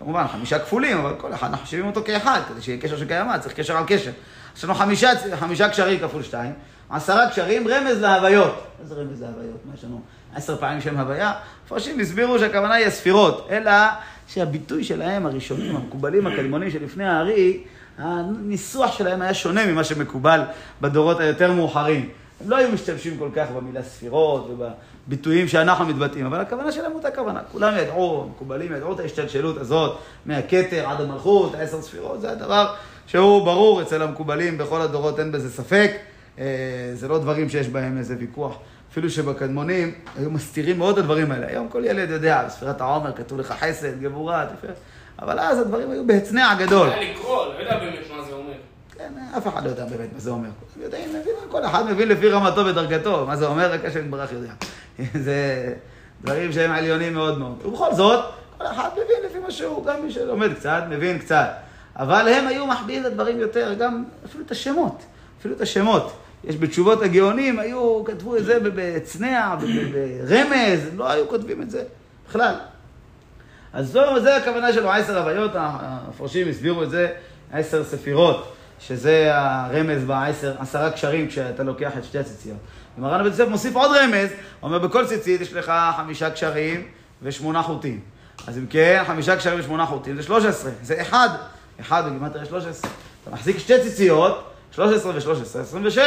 כמובן, חמישה כפולים, אבל כל אחד אנחנו חושבים אותו כאחד, כדי שיהיה קשר של צריך קשר על קשר. יש לנו חמישה, חמישה קשרים כפול שתיים, עשרה קשרים, רמז להוויות. איזה רמז להוויות? מה יש לנו? עשר פעמים שם הוויה. מפרשים הסבירו שהכוונה היא הספירות, אלא שהביטוי שלהם, הראשונים, המקובלים, הקדמונים שלפני הארי, הניסוח שלהם היה שונה ממה שמקובל בדורות היותר מאוחרים. הם לא היו משתמשים כל כך במילה ספירות ובביטויים שאנחנו מתבטאים, אבל הכוונה שלהם אותה כוונה. כולם ידעו, המקובלים ידעו את ההשתלשלות הזאת, מהכתר עד המלכות, העשר ספירות, זה הדבר שהוא ברור אצל המקובלים, בכל הדורות אין בזה ספק. אה, זה לא דברים שיש בהם איזה ויכוח. אפילו שבקדמונים היו מסתירים מאוד את הדברים האלה. היום כל ילד יודע, בספירת העומר כתוב לך חסד, גבורה, תפארת. אבל אז הדברים היו בהצנע הגדול. היה לקרוא, לא יודע באמת מה זה אומר. כן, אף אחד לא יודע באמת מה זה אומר. יודעים, כל אחד מבין לפי רמתו ודרגתו. מה זה אומר, רק השם יתברך יודע. <laughs> זה דברים שהם עליונים מאוד מאוד. ובכל זאת, כל אחד מבין לפי מה שהוא, גם מי שלומד קצת, מבין קצת. אבל הם היו מחביאים את הדברים יותר, גם אפילו את השמות. אפילו את השמות. יש בתשובות הגאונים, היו, כתבו את זה בצנע, ברמז, לא היו כותבים את זה בכלל. אז זו, זה הכוונה שלו, עשר הוויות, המפרשים הסבירו את זה, עשר ספירות, שזה הרמז בעשר, עשרה קשרים כשאתה לוקח את שתי הציציות. ומרן בית יוסף מוסיף עוד רמז, אומר בכל ציצית יש לך חמישה קשרים ושמונה חוטים. אז אם כן, חמישה קשרים ושמונה חוטים זה שלוש עשרה, זה אחד, אחד בגימטריה שלוש עשרה. אתה מחזיק שתי ציציות, 13 ו-13, 26.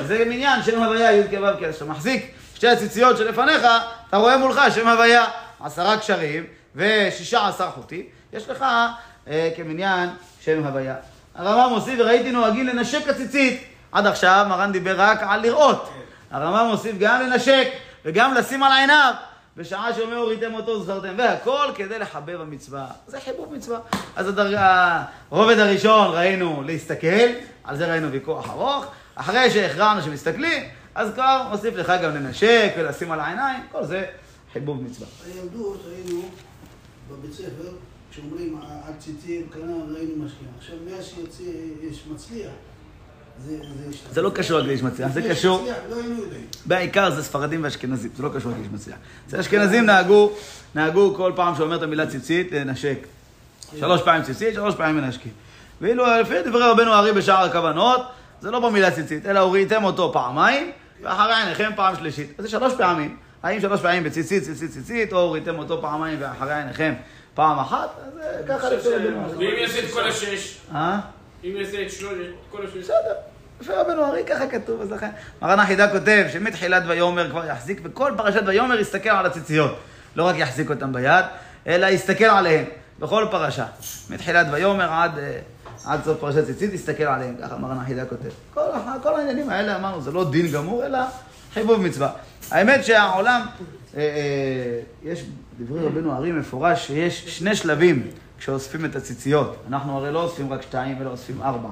אז זה מניין, שם הוויה, י' כו' כ', כשאתה מחזיק שתי הציציות שלפניך, אתה רואה מולך שם הוויה, עשרה קשרים ושישה עשר חוטים, יש לך אה, כמניין שם הוויה. הרמב"ם מוסיף, וראיתי נוהגים לנשק הציצית. עד עכשיו מרן דיבר רק על לראות. הרמב"ם מוסיף גם לנשק וגם לשים על עיניו. בשעה שאומר הוריתם אותו זכרתם, והכל כדי לחבב המצווה. זה חיבוב מצווה. אז הדרגה, הרובד הראשון ראינו להסתכל, על זה ראינו ויכוח ארוך. אחרי שהכרענו שמסתכלים, אז כבר מוסיף לך גם לנשק ולשים על העיניים, כל זה חיבוב מצווה. הילדות ראינו בבית ספר, כשאומרים על ציצים, ראינו משקיע. עכשיו, מאז שיוצא, יש מצליח, זה... לא קשור רק לאיש מצליח, זה קשור... לא. בעיקר זה ספרדים ואשכנזים, זה לא קשור לאיש מצליח. אצל אשכנזים נהגו, נהגו כל פעם שאומר את המילה ציצית, לנשק. שלוש פעמים ציצית, שלוש פעמים מנשקים. ואילו לפי דברי רבנו הארי בשער הכוונות, זה לא במילה ציצית, אלא הוריתם אותו פעמיים, ואחרי עיניכם פעם שלישית. אז זה שלוש פעמים. האם שלוש פעמים בציצית, ציצית, ציצית, או הוריתם אותו פעמיים ואחרי עיניכם פעם אחת, אז ככה לפי. ואם יעשה את כל השש? אה? אם? בסדר. רבנו ארי ככה כתוב, אז לכן מרן החידה כותב שמתחילת ויאמר כבר יחזיק, בכל פרשת ויאמר יסתכל על הציציות. לא רק יחזיק אותם ביד, אלא יסתכל עליהן, בכל פרשה. מתחילת ויאמר עד, אה, עד סוף פרשת ציצית, יסתכל עליהן, ככה מרן החידה כותב. כל, כל העניינים האלה אמרנו, זה לא דין גמור, אלא חיבוב מצווה. האמת שהעולם, אה, אה, יש דברי רבנו ארי מפורש שיש שני שלבים כשאוספים את הציציות. אנחנו הרי לא אוספים רק שתיים, אלא אוספים ארבע.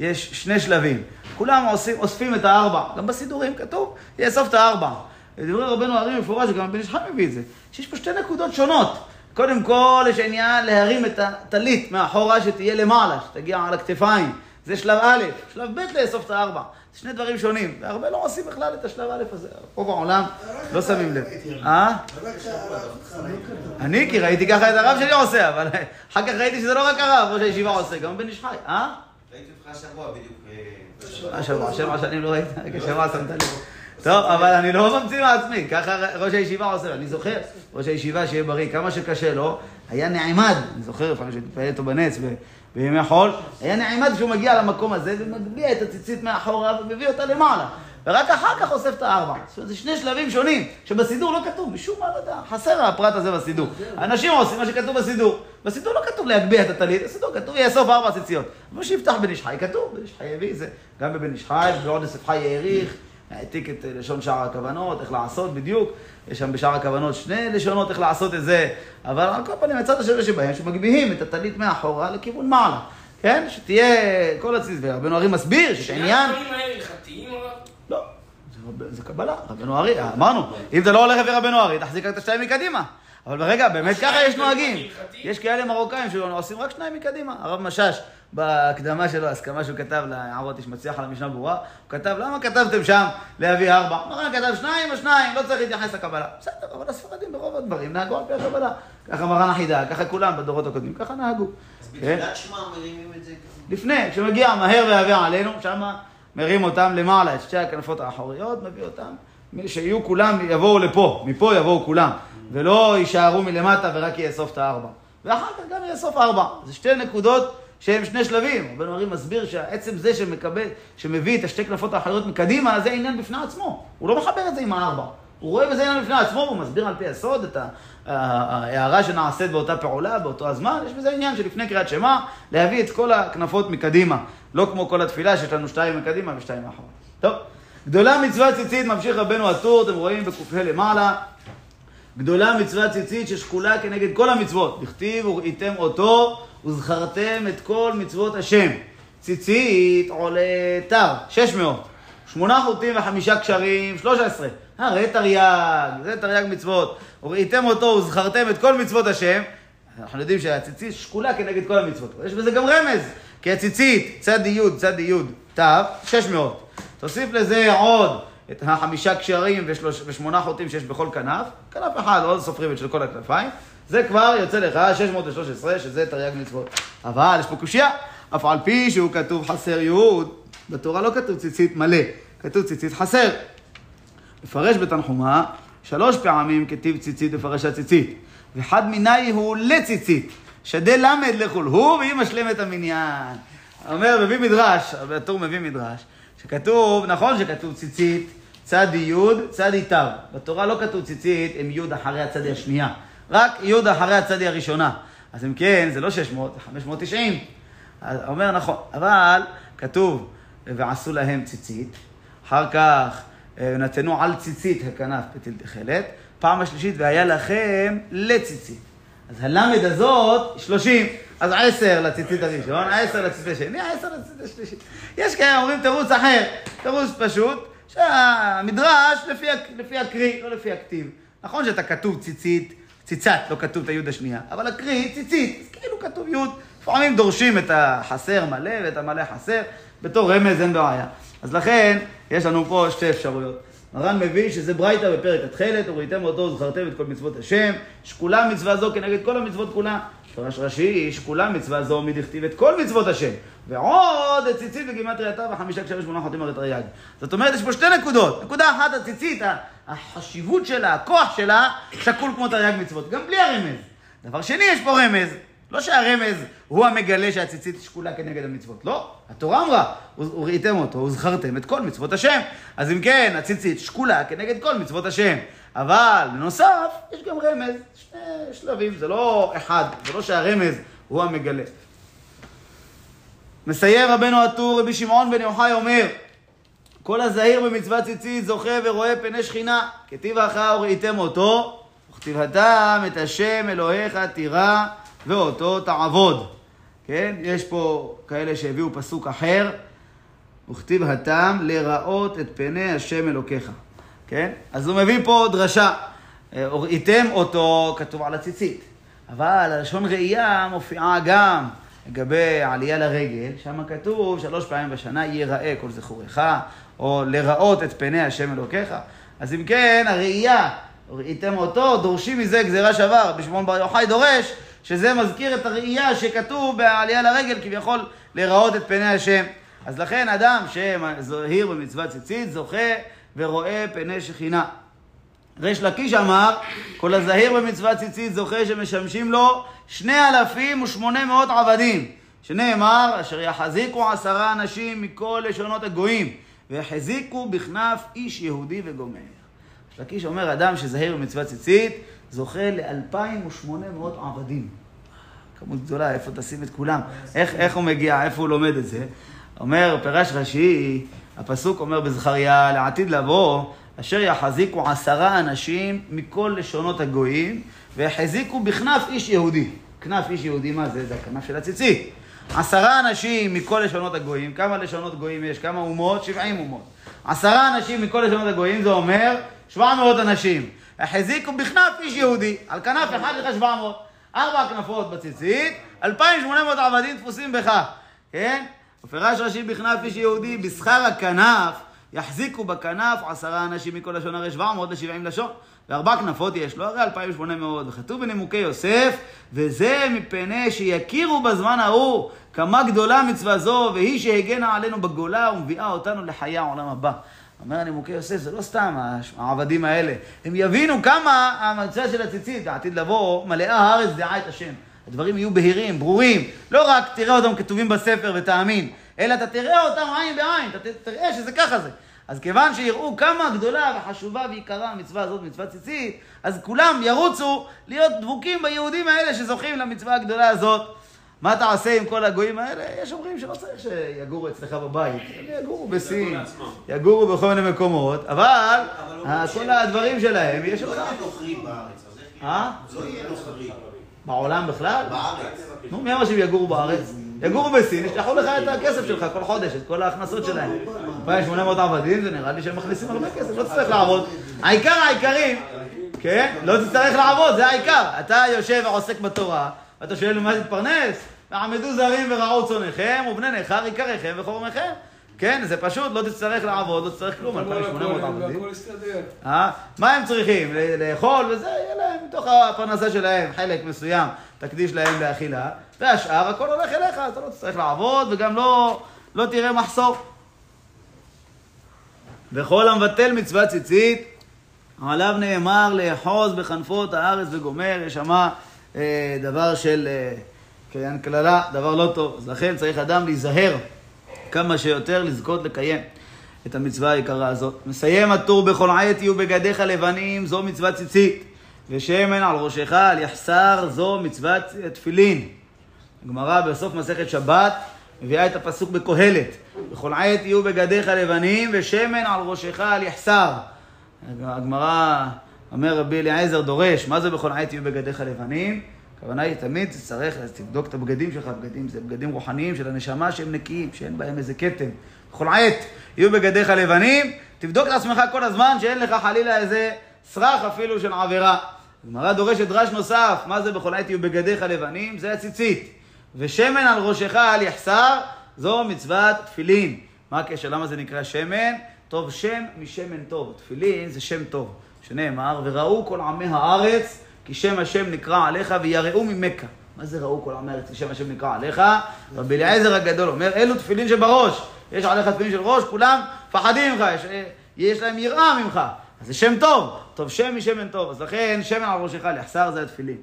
יש שני שלבים. כולם עושים, אוספים את הארבע. גם בסידורים כתוב, יאסוף את הארבע. בדברי רבנו הארי מפורש, וגם בן איש חי מביא את זה, שיש פה שתי נקודות שונות. קודם כל, יש עניין להרים את הטלית מאחורה שתהיה למעלה, שתגיע על הכתפיים. זה שלב א', שלב ב' לאסוף את הארבע. זה שני דברים שונים, והרבה לא עושים בכלל את השלב א' הזה. רוב העולם לא שמים לב. אה? אני, כי ראיתי ככה את הרב שלי עושה, אבל אחר כך ראיתי שזה לא רק הרב, ראש הישיבה עושה, גם בן איש חי. אה? ראיתי אותך השבוע בדיוק. אה, השבוע, שבע שנים לא ראית, רק השבוע שמת לב. טוב, אבל אני לא ממציא מעצמי, ככה ראש הישיבה עושה, אני זוכר, ראש הישיבה שיהיה בריא, כמה שקשה לו, היה נעמד, אני זוכר לפעמים שהתפלל איתו בנץ בימי חול, היה נעמד כשהוא מגיע למקום הזה ומגביה את הציצית מאחורה ומביא אותה למעלה. ורק אחר כך אוסף את הארבע. זאת אומרת, זה שני שלבים שונים, שבסידור לא כתוב, משום מה, לא יודע, חסר הפרט הזה בסידור. אנשים עושים מה שכתוב בסידור. בסידור לא כתוב להגביה את הטלית, בסידור כתוב יאסוף ארבע ציציות. אבל שיפתח בן איש חי, כתוב, בן איש חי הביא זה. גם בבן איש חי, בעוד יוסף חי העריך, העתיק את אה, לשון שער הכוונות, איך לעשות בדיוק. יש שם בשער הכוונות שני לשונות איך לעשות את זה. אבל על כל פנים, הצד השווה שבהם, שמגביהים את הטלית מאחורה לכיוון מעלה. כן? שתהיה כל הציצית. ורבנו הרי מסביר שיש עניין... הדברים האלה הלכתיים? לא, זה, זה קבלה, רבנו ארי, אמרנו, אם אתה לא הולך לפי רבנו ארי, תחזיק רק את השתיים מקדימה. אבל ברגע, באמת ככה יש נוהגים. יש כאלה מרוקאים שעושים רק שניים מקדימה. הרב משאש, בהקדמה שלו, הסכמה שהוא כתב להערות איש מצליח על המשנה ברורה, הוא כתב, למה כתבתם שם להביא ארבע? מרן כתב שניים או שניים, לא צריך להתייחס לקבלה. בסדר, אבל הספרדים ברוב הדברים נהגו על פי הקבלה. ככה מרן החידה, ככה כולם בדורות הקודמים, ככה נהגו. אז כן? בתחילת שמע מרימים את זה. לפני, כשמגיע מהר ויבא עלינו, שמה מרים אותם למעלה, את שתי הכנפות האחוריות, מביא אותם, שיהיו כולם, יבואו לפה, מפה יבואו כולם, ולא יישארו מלמטה ורק יאסוף את הארבע. ואחר כך גם יאסוף ארבע. זה שתי נקודות שהם שני שלבים. רבנו ארי מסביר שהעצם זה שמקבל, שמביא את השתי כנפות האחוריות מקדימה, זה עניין בפני עצמו. הוא לא מחבר את זה עם הארבע. הוא רואה בזה עניין בפני עצמו, והוא מסביר על פי הסוד את ההערה שנעשית באותה פעולה, באותו הזמן. יש בזה עניין שלפני קריאת שמע, להביא את כל הכנפות מקדימה. לא כמו כל התפילה שיש לנו שתיים מקדימה ושתיים מאחורה. טוב, גדולה מצוות ציצית, ממשיך רבנו הטור, אתם רואים בק"ה למעלה. גדולה מצוות ציצית ששקולה כנגד כל המצוות. דכתיב וראיתם אותו וזכרתם את כל מצוות השם. ציצית עולה תר, 600. שמונה חוטים וחמישה קשרים, 13. הרי תרי"ג, זה תרי"ג מצוות. וראיתם אותו וזכרתם את כל מצוות השם. אנחנו יודעים שהציצית שקולה כנגד כל המצוות. יש בזה גם רמז. כי הציצית, צד י', צד י', ת', 600. תוסיף לזה עוד את החמישה קשרים ושלוש, ושמונה חוטים שיש בכל כנף, כנף אחד, לא סופרים את של כל הכנפיים, זה כבר יוצא לך 613, שזה תרי"ג מצוות. אבל יש פה קושייה, אף על פי שהוא כתוב חסר י', בתורה לא כתוב ציצית מלא, כתוב ציצית חסר. מפרש בתנחומה, שלוש פעמים כתיב ציצית בפרשת ציצית, ואחד מיני הוא לציצית, שדה למד לכול הוא והיא משלמת המניין. אומר, מביא מדרש, הטור מביא מדרש, שכתוב, נכון שכתוב ציצית, צדי י', צדי ת'. בתורה לא כתוב ציצית עם י' אחרי הצדי השנייה, רק י' אחרי הצדי הראשונה. אז אם כן, זה לא 600, זה 590. אז אומר נכון, אבל כתוב, ועשו להם ציצית, אחר כך אה, נתנו על ציצית הכנף בטיל תכלת, פעם השלישית, והיה לכם לציצית. אז הלמד הזאת, 30. אז עשר לציצית הראשון, עשר לציצית השני, עשר לציצית השלישית. יש כאלה אומרים תירוץ אחר, תירוץ פשוט, שהמדרש לפי, לפי הקריא, לא לפי הכתיב. נכון שאתה כתוב ציצית, ציצת, לא כתוב את היוד השנייה, אבל הקריא ציצית, כאילו כתוב יוד. לפעמים דורשים את החסר מלא ואת המלא חסר, בתור רמז אין בעיה. אז לכן, יש לנו פה שתי אפשרויות. מרן מביא שזה ברייתא בפרק התכלת, וראיתם אותו וזכרתם את כל מצוות השם, שקולה מצווה זו כנגד כל המצוות כולה. פרש רש"י, שקולה מצווה זו מדכתיב את כל מצוות השם. ועוד ציצית בגימטרייתה וחמישה כשלוש שמונה חותים הרי תרי"ג. זאת אומרת, יש פה שתי נקודות. נקודה אחת, הציצית, החשיבות שלה, הכוח שלה, שקול כמו תרי"ג מצוות, גם בלי הרמז. דבר שני, יש פה רמז. לא שהרמז הוא המגלה שהציצית שקולה כנגד המצוות, לא. התורה אמרה, וראיתם אותו, וזכרתם את כל מצוות השם. אז אם כן, הציצית שקולה כנגד כל מצוות השם. אבל בנוסף, יש גם רמז, שני שלבים, זה לא אחד, זה לא שהרמז הוא המגלה. מסיים רבנו הטור, רבי שמעון בן יוחאי אומר, כל הזהיר במצוות ציצית זוכה ורואה פני שכינה, כתיב אחר וראיתם אותו, וכתיבתם את השם אלוהיך תירא ואותו תעבוד. כן? יש פה כאלה שהביאו פסוק אחר, וכתיב התם לראות את פני השם אלוקיך. כן? אז הוא מביא פה דרשה. אה, וראיתם אותו, כתוב על הציצית. אבל הלשון ראייה מופיעה גם לגבי עלייה לרגל, שם כתוב שלוש פעמים בשנה ייראה כל זכורך, או לראות את פני השם אלוקיך. אז אם כן, הראייה, ראיתם אותו, דורשים מזה גזירה שווה. רבי שמעון בר יוחאי דורש שזה מזכיר את הראייה שכתוב בעלייה לרגל, כביכול לראות את פני השם. אז לכן אדם שזהיר במצוות ציצית, זוכה ורואה פני שכינה. ריש לקיש אמר, כל הזהיר במצוות ציצית זוכה שמשמשים לו שני אלפים ושמונה מאות עבדים, שנאמר, אשר יחזיקו עשרה אנשים מכל לשונות הגויים, ויחזיקו בכנף איש יהודי וגומר. לקיש אומר, אדם שזהיר במצוות ציצית, זוכה לאלפיים ושמונה מאות עבדים. כמות גדולה, איפה תשים את כולם? איך, איך הוא מגיע, איפה הוא לומד את זה? אומר, פירש רש"י, הפסוק אומר בזכריה, לעתיד לבוא, אשר יחזיקו עשרה אנשים מכל לשונות הגויים, ויחזיקו בכנף איש יהודי. כנף איש יהודי, מה זה? זה הכנף של הציצית. עשרה אנשים מכל לשונות הגויים, כמה לשונות גויים יש? כמה אומות? שבעים אומות. עשרה אנשים מכל לשונות הגויים, זה אומר שבע מאות אנשים. החזיקו בכנף איש יהודי, על כנף אחד לך שבע מאות. ארבע כנפות בציצית, אלפיים שמונה מאות עבדים תפוסים בך, כן? ופרש רש"י בכנף איש יהודי, בשכר הכנף, יחזיקו בכנף עשרה אנשים מכל לשון, הרי שבע מאות לשבעים לשון. וארבע כנפות יש לו, הרי אלפיים ושמונה מאות. וכתוב בנימוקי יוסף, וזה מפני שיכירו בזמן ההוא כמה גדולה מצווה זו, והיא שהגנה עלינו בגולה ומביאה אותנו לחיי העולם הבא. אומר הנימוקי יוסף, זה לא סתם העבדים האלה. הם יבינו כמה המצווה של הציצית, העתיד לבוא, מלאה הארץ דעה את השם. הדברים יהיו בהירים, ברורים. לא רק תראה אותם כתובים בספר ותאמין, אלא אתה תראה אותם עין בעין, אתה תראה שזה ככה זה. אז כיוון שיראו כמה גדולה וחשובה ויקרה המצווה הזאת, מצוות ציצית, אז כולם ירוצו להיות דבוקים ביהודים האלה שזוכים למצווה הגדולה הזאת. מה תעשה עם כל הגויים האלה? יש אומרים שלא צריך שיגורו אצלך בבית, הם יגורו בסין, יגורו בכל מיני מקומות, אבל אה, כל הדברים שלהם יש לא לך. יהיה נוכרי בארץ. אה? לא יהיה נוכרי. בעולם בכלל? בארץ. נו, מי אמר שהם יגורו בארץ? יגורו בסין, ישלחו לך את הכסף שלך כל חודש, את כל ההכנסות שלהם. 2,800 עבדים, זה נראה לי שהם מכניסים הרבה כסף, לא תצטרך לעבוד. העיקר העיקרים, כן? לא תצטרך לעבוד, זה העיקר. אתה יושב ועוסק בתורה, ואתה שואל ממה תתפרנס? ועמדו זרים ורעו צונכם, ובני נכר עיקריכם וחורמכם. כן, זה פשוט, לא תצטרך לעבוד, לא תצטרך כלום, 2,800 עבדים. והכל יסתדר. אה? מה הם צריכים? לאכול וזה, יהיה להם מתוך הפרנסה שלהם חלק מסוים, תקדיש להם לאכילה, והשאר הכל הולך אליך, אתה לא תצטרך לעבוד וגם לא, לא תראה מחסור. וכל המבטל מצוות ציצית, עליו נאמר לאחוז בכנפות הארץ וגומר, יש שמה אה, דבר של אה, קללה, דבר לא טוב. אז לכן צריך אדם להיזהר כמה שיותר לזכות לקיים את המצווה היקרה הזאת. מסיים הטור בכל עת יהיו בגדיך לבנים, זו מצוות ציצית. ושמן על ראשך, על יחסר, זו מצוות תפילין. הגמרא בסוף מסכת שבת מביאה את הפסוק בקהלת. בכל עת יהיו בגדיך לבנים, ושמן על ראשך, על יחסר. הגמרא אומר רבי אליעזר דורש, מה זה בכל עת יהיו בגדיך לבנים? הכוונה היא תמיד תצטרך תבדוק את הבגדים שלך, בגדים זה בגדים רוחניים של הנשמה שהם נקיים, שאין בהם איזה כתם. בכל עת יהיו בגדיך לבנים, תבדוק את עצמך כל הזמן שאין לך חלילה איזה סרח אפילו של עבירה. הגמרא דורשת דרש נוסף, מה זה בכל עת יהיו בגדיך לבנים? זה הציצית. ושמן על ראשך אל יחסר, זו מצוות תפילין. מה הקשר? למה זה נקרא שמן? טוב שם משמן טוב. תפילין זה שם טוב, שנאמר, וראו כל עמי הארץ, כי שם השם נקרא עליך ויראו ממכה. מה זה ראו כל עמי הארץ, כי שם השם נקרא עליך? רבי אליעזר הגדול אומר, אלו תפילין שבראש. יש עליך תפילין של ראש, כולם מפחדים ממך, יש, יש להם יראה ממך. אז זה שם טוב, טוב שם משמן טוב. אז לכן, שמן על ראשך ליחסר זה התפילין.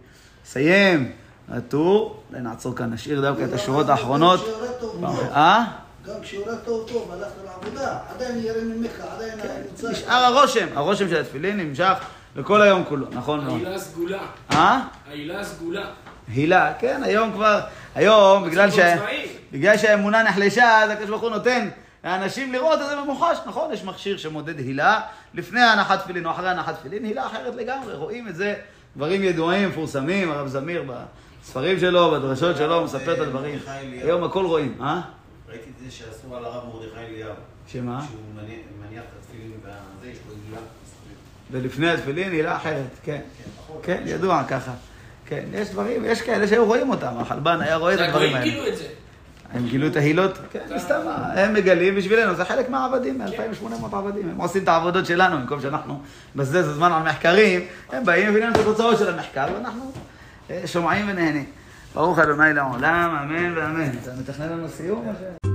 נסיים הטור, אולי נעצור כאן, נשאיר דווקא את השורות האחרונות. גם כשיורד טוב, אה? גם כשיורד טוב טוב, הלכת לעבודה, עדיין ירא ממך, עדיין נמצא... נשאר הרושם, הרושם של התפילין נמשך לכל היום כולו, נכון מאוד. העילה סגולה. אה? העילה סגולה. הילה, כן, היום כבר, היום, בגלל, ש... ציבור צבאי. בגלל שהאמונה נחלשה, אז הקדוש ברוך הוא נותן לאנשים לראות את זה ממוחש, נכון? יש מכשיר שמודד הילה לפני הנחת תפילין או אחרי הנחת תפילין, הילה אחרת לגמרי, רואים את זה, דברים ידועים, מפורסמים, הרב זמיר בספרים שלו, בדרשות שלו, מספר את הדברים. היום הכל רואים, אה? ראיתי את זה שעשו על הרב מרדכי אליהו. שמה? שהוא מניח מניח את התפילין והזה, יש לו הילה. ולפני התפילין הילה אחרת, כן. כן, ידוע ככה. כן, יש דברים, יש כאלה שהיו רואים אותם, החלבן היה רואה את הדברים האלה. גילו את זה. הם גילו את ההילות? כן, סתם, הם מגלים בשבילנו, זה חלק מהעבדים, מ-2800 עבדים. הם עושים את העבודות שלנו, במקום שאנחנו נבזבז הזמן על מחקרים, הם באים ומבינים את התוצאות של המחקר, ואנחנו אה, שומעים ונהנים. ברוך ה' לעולם, אמן ואמן. אתה מתכנן לנו סיום? או ש-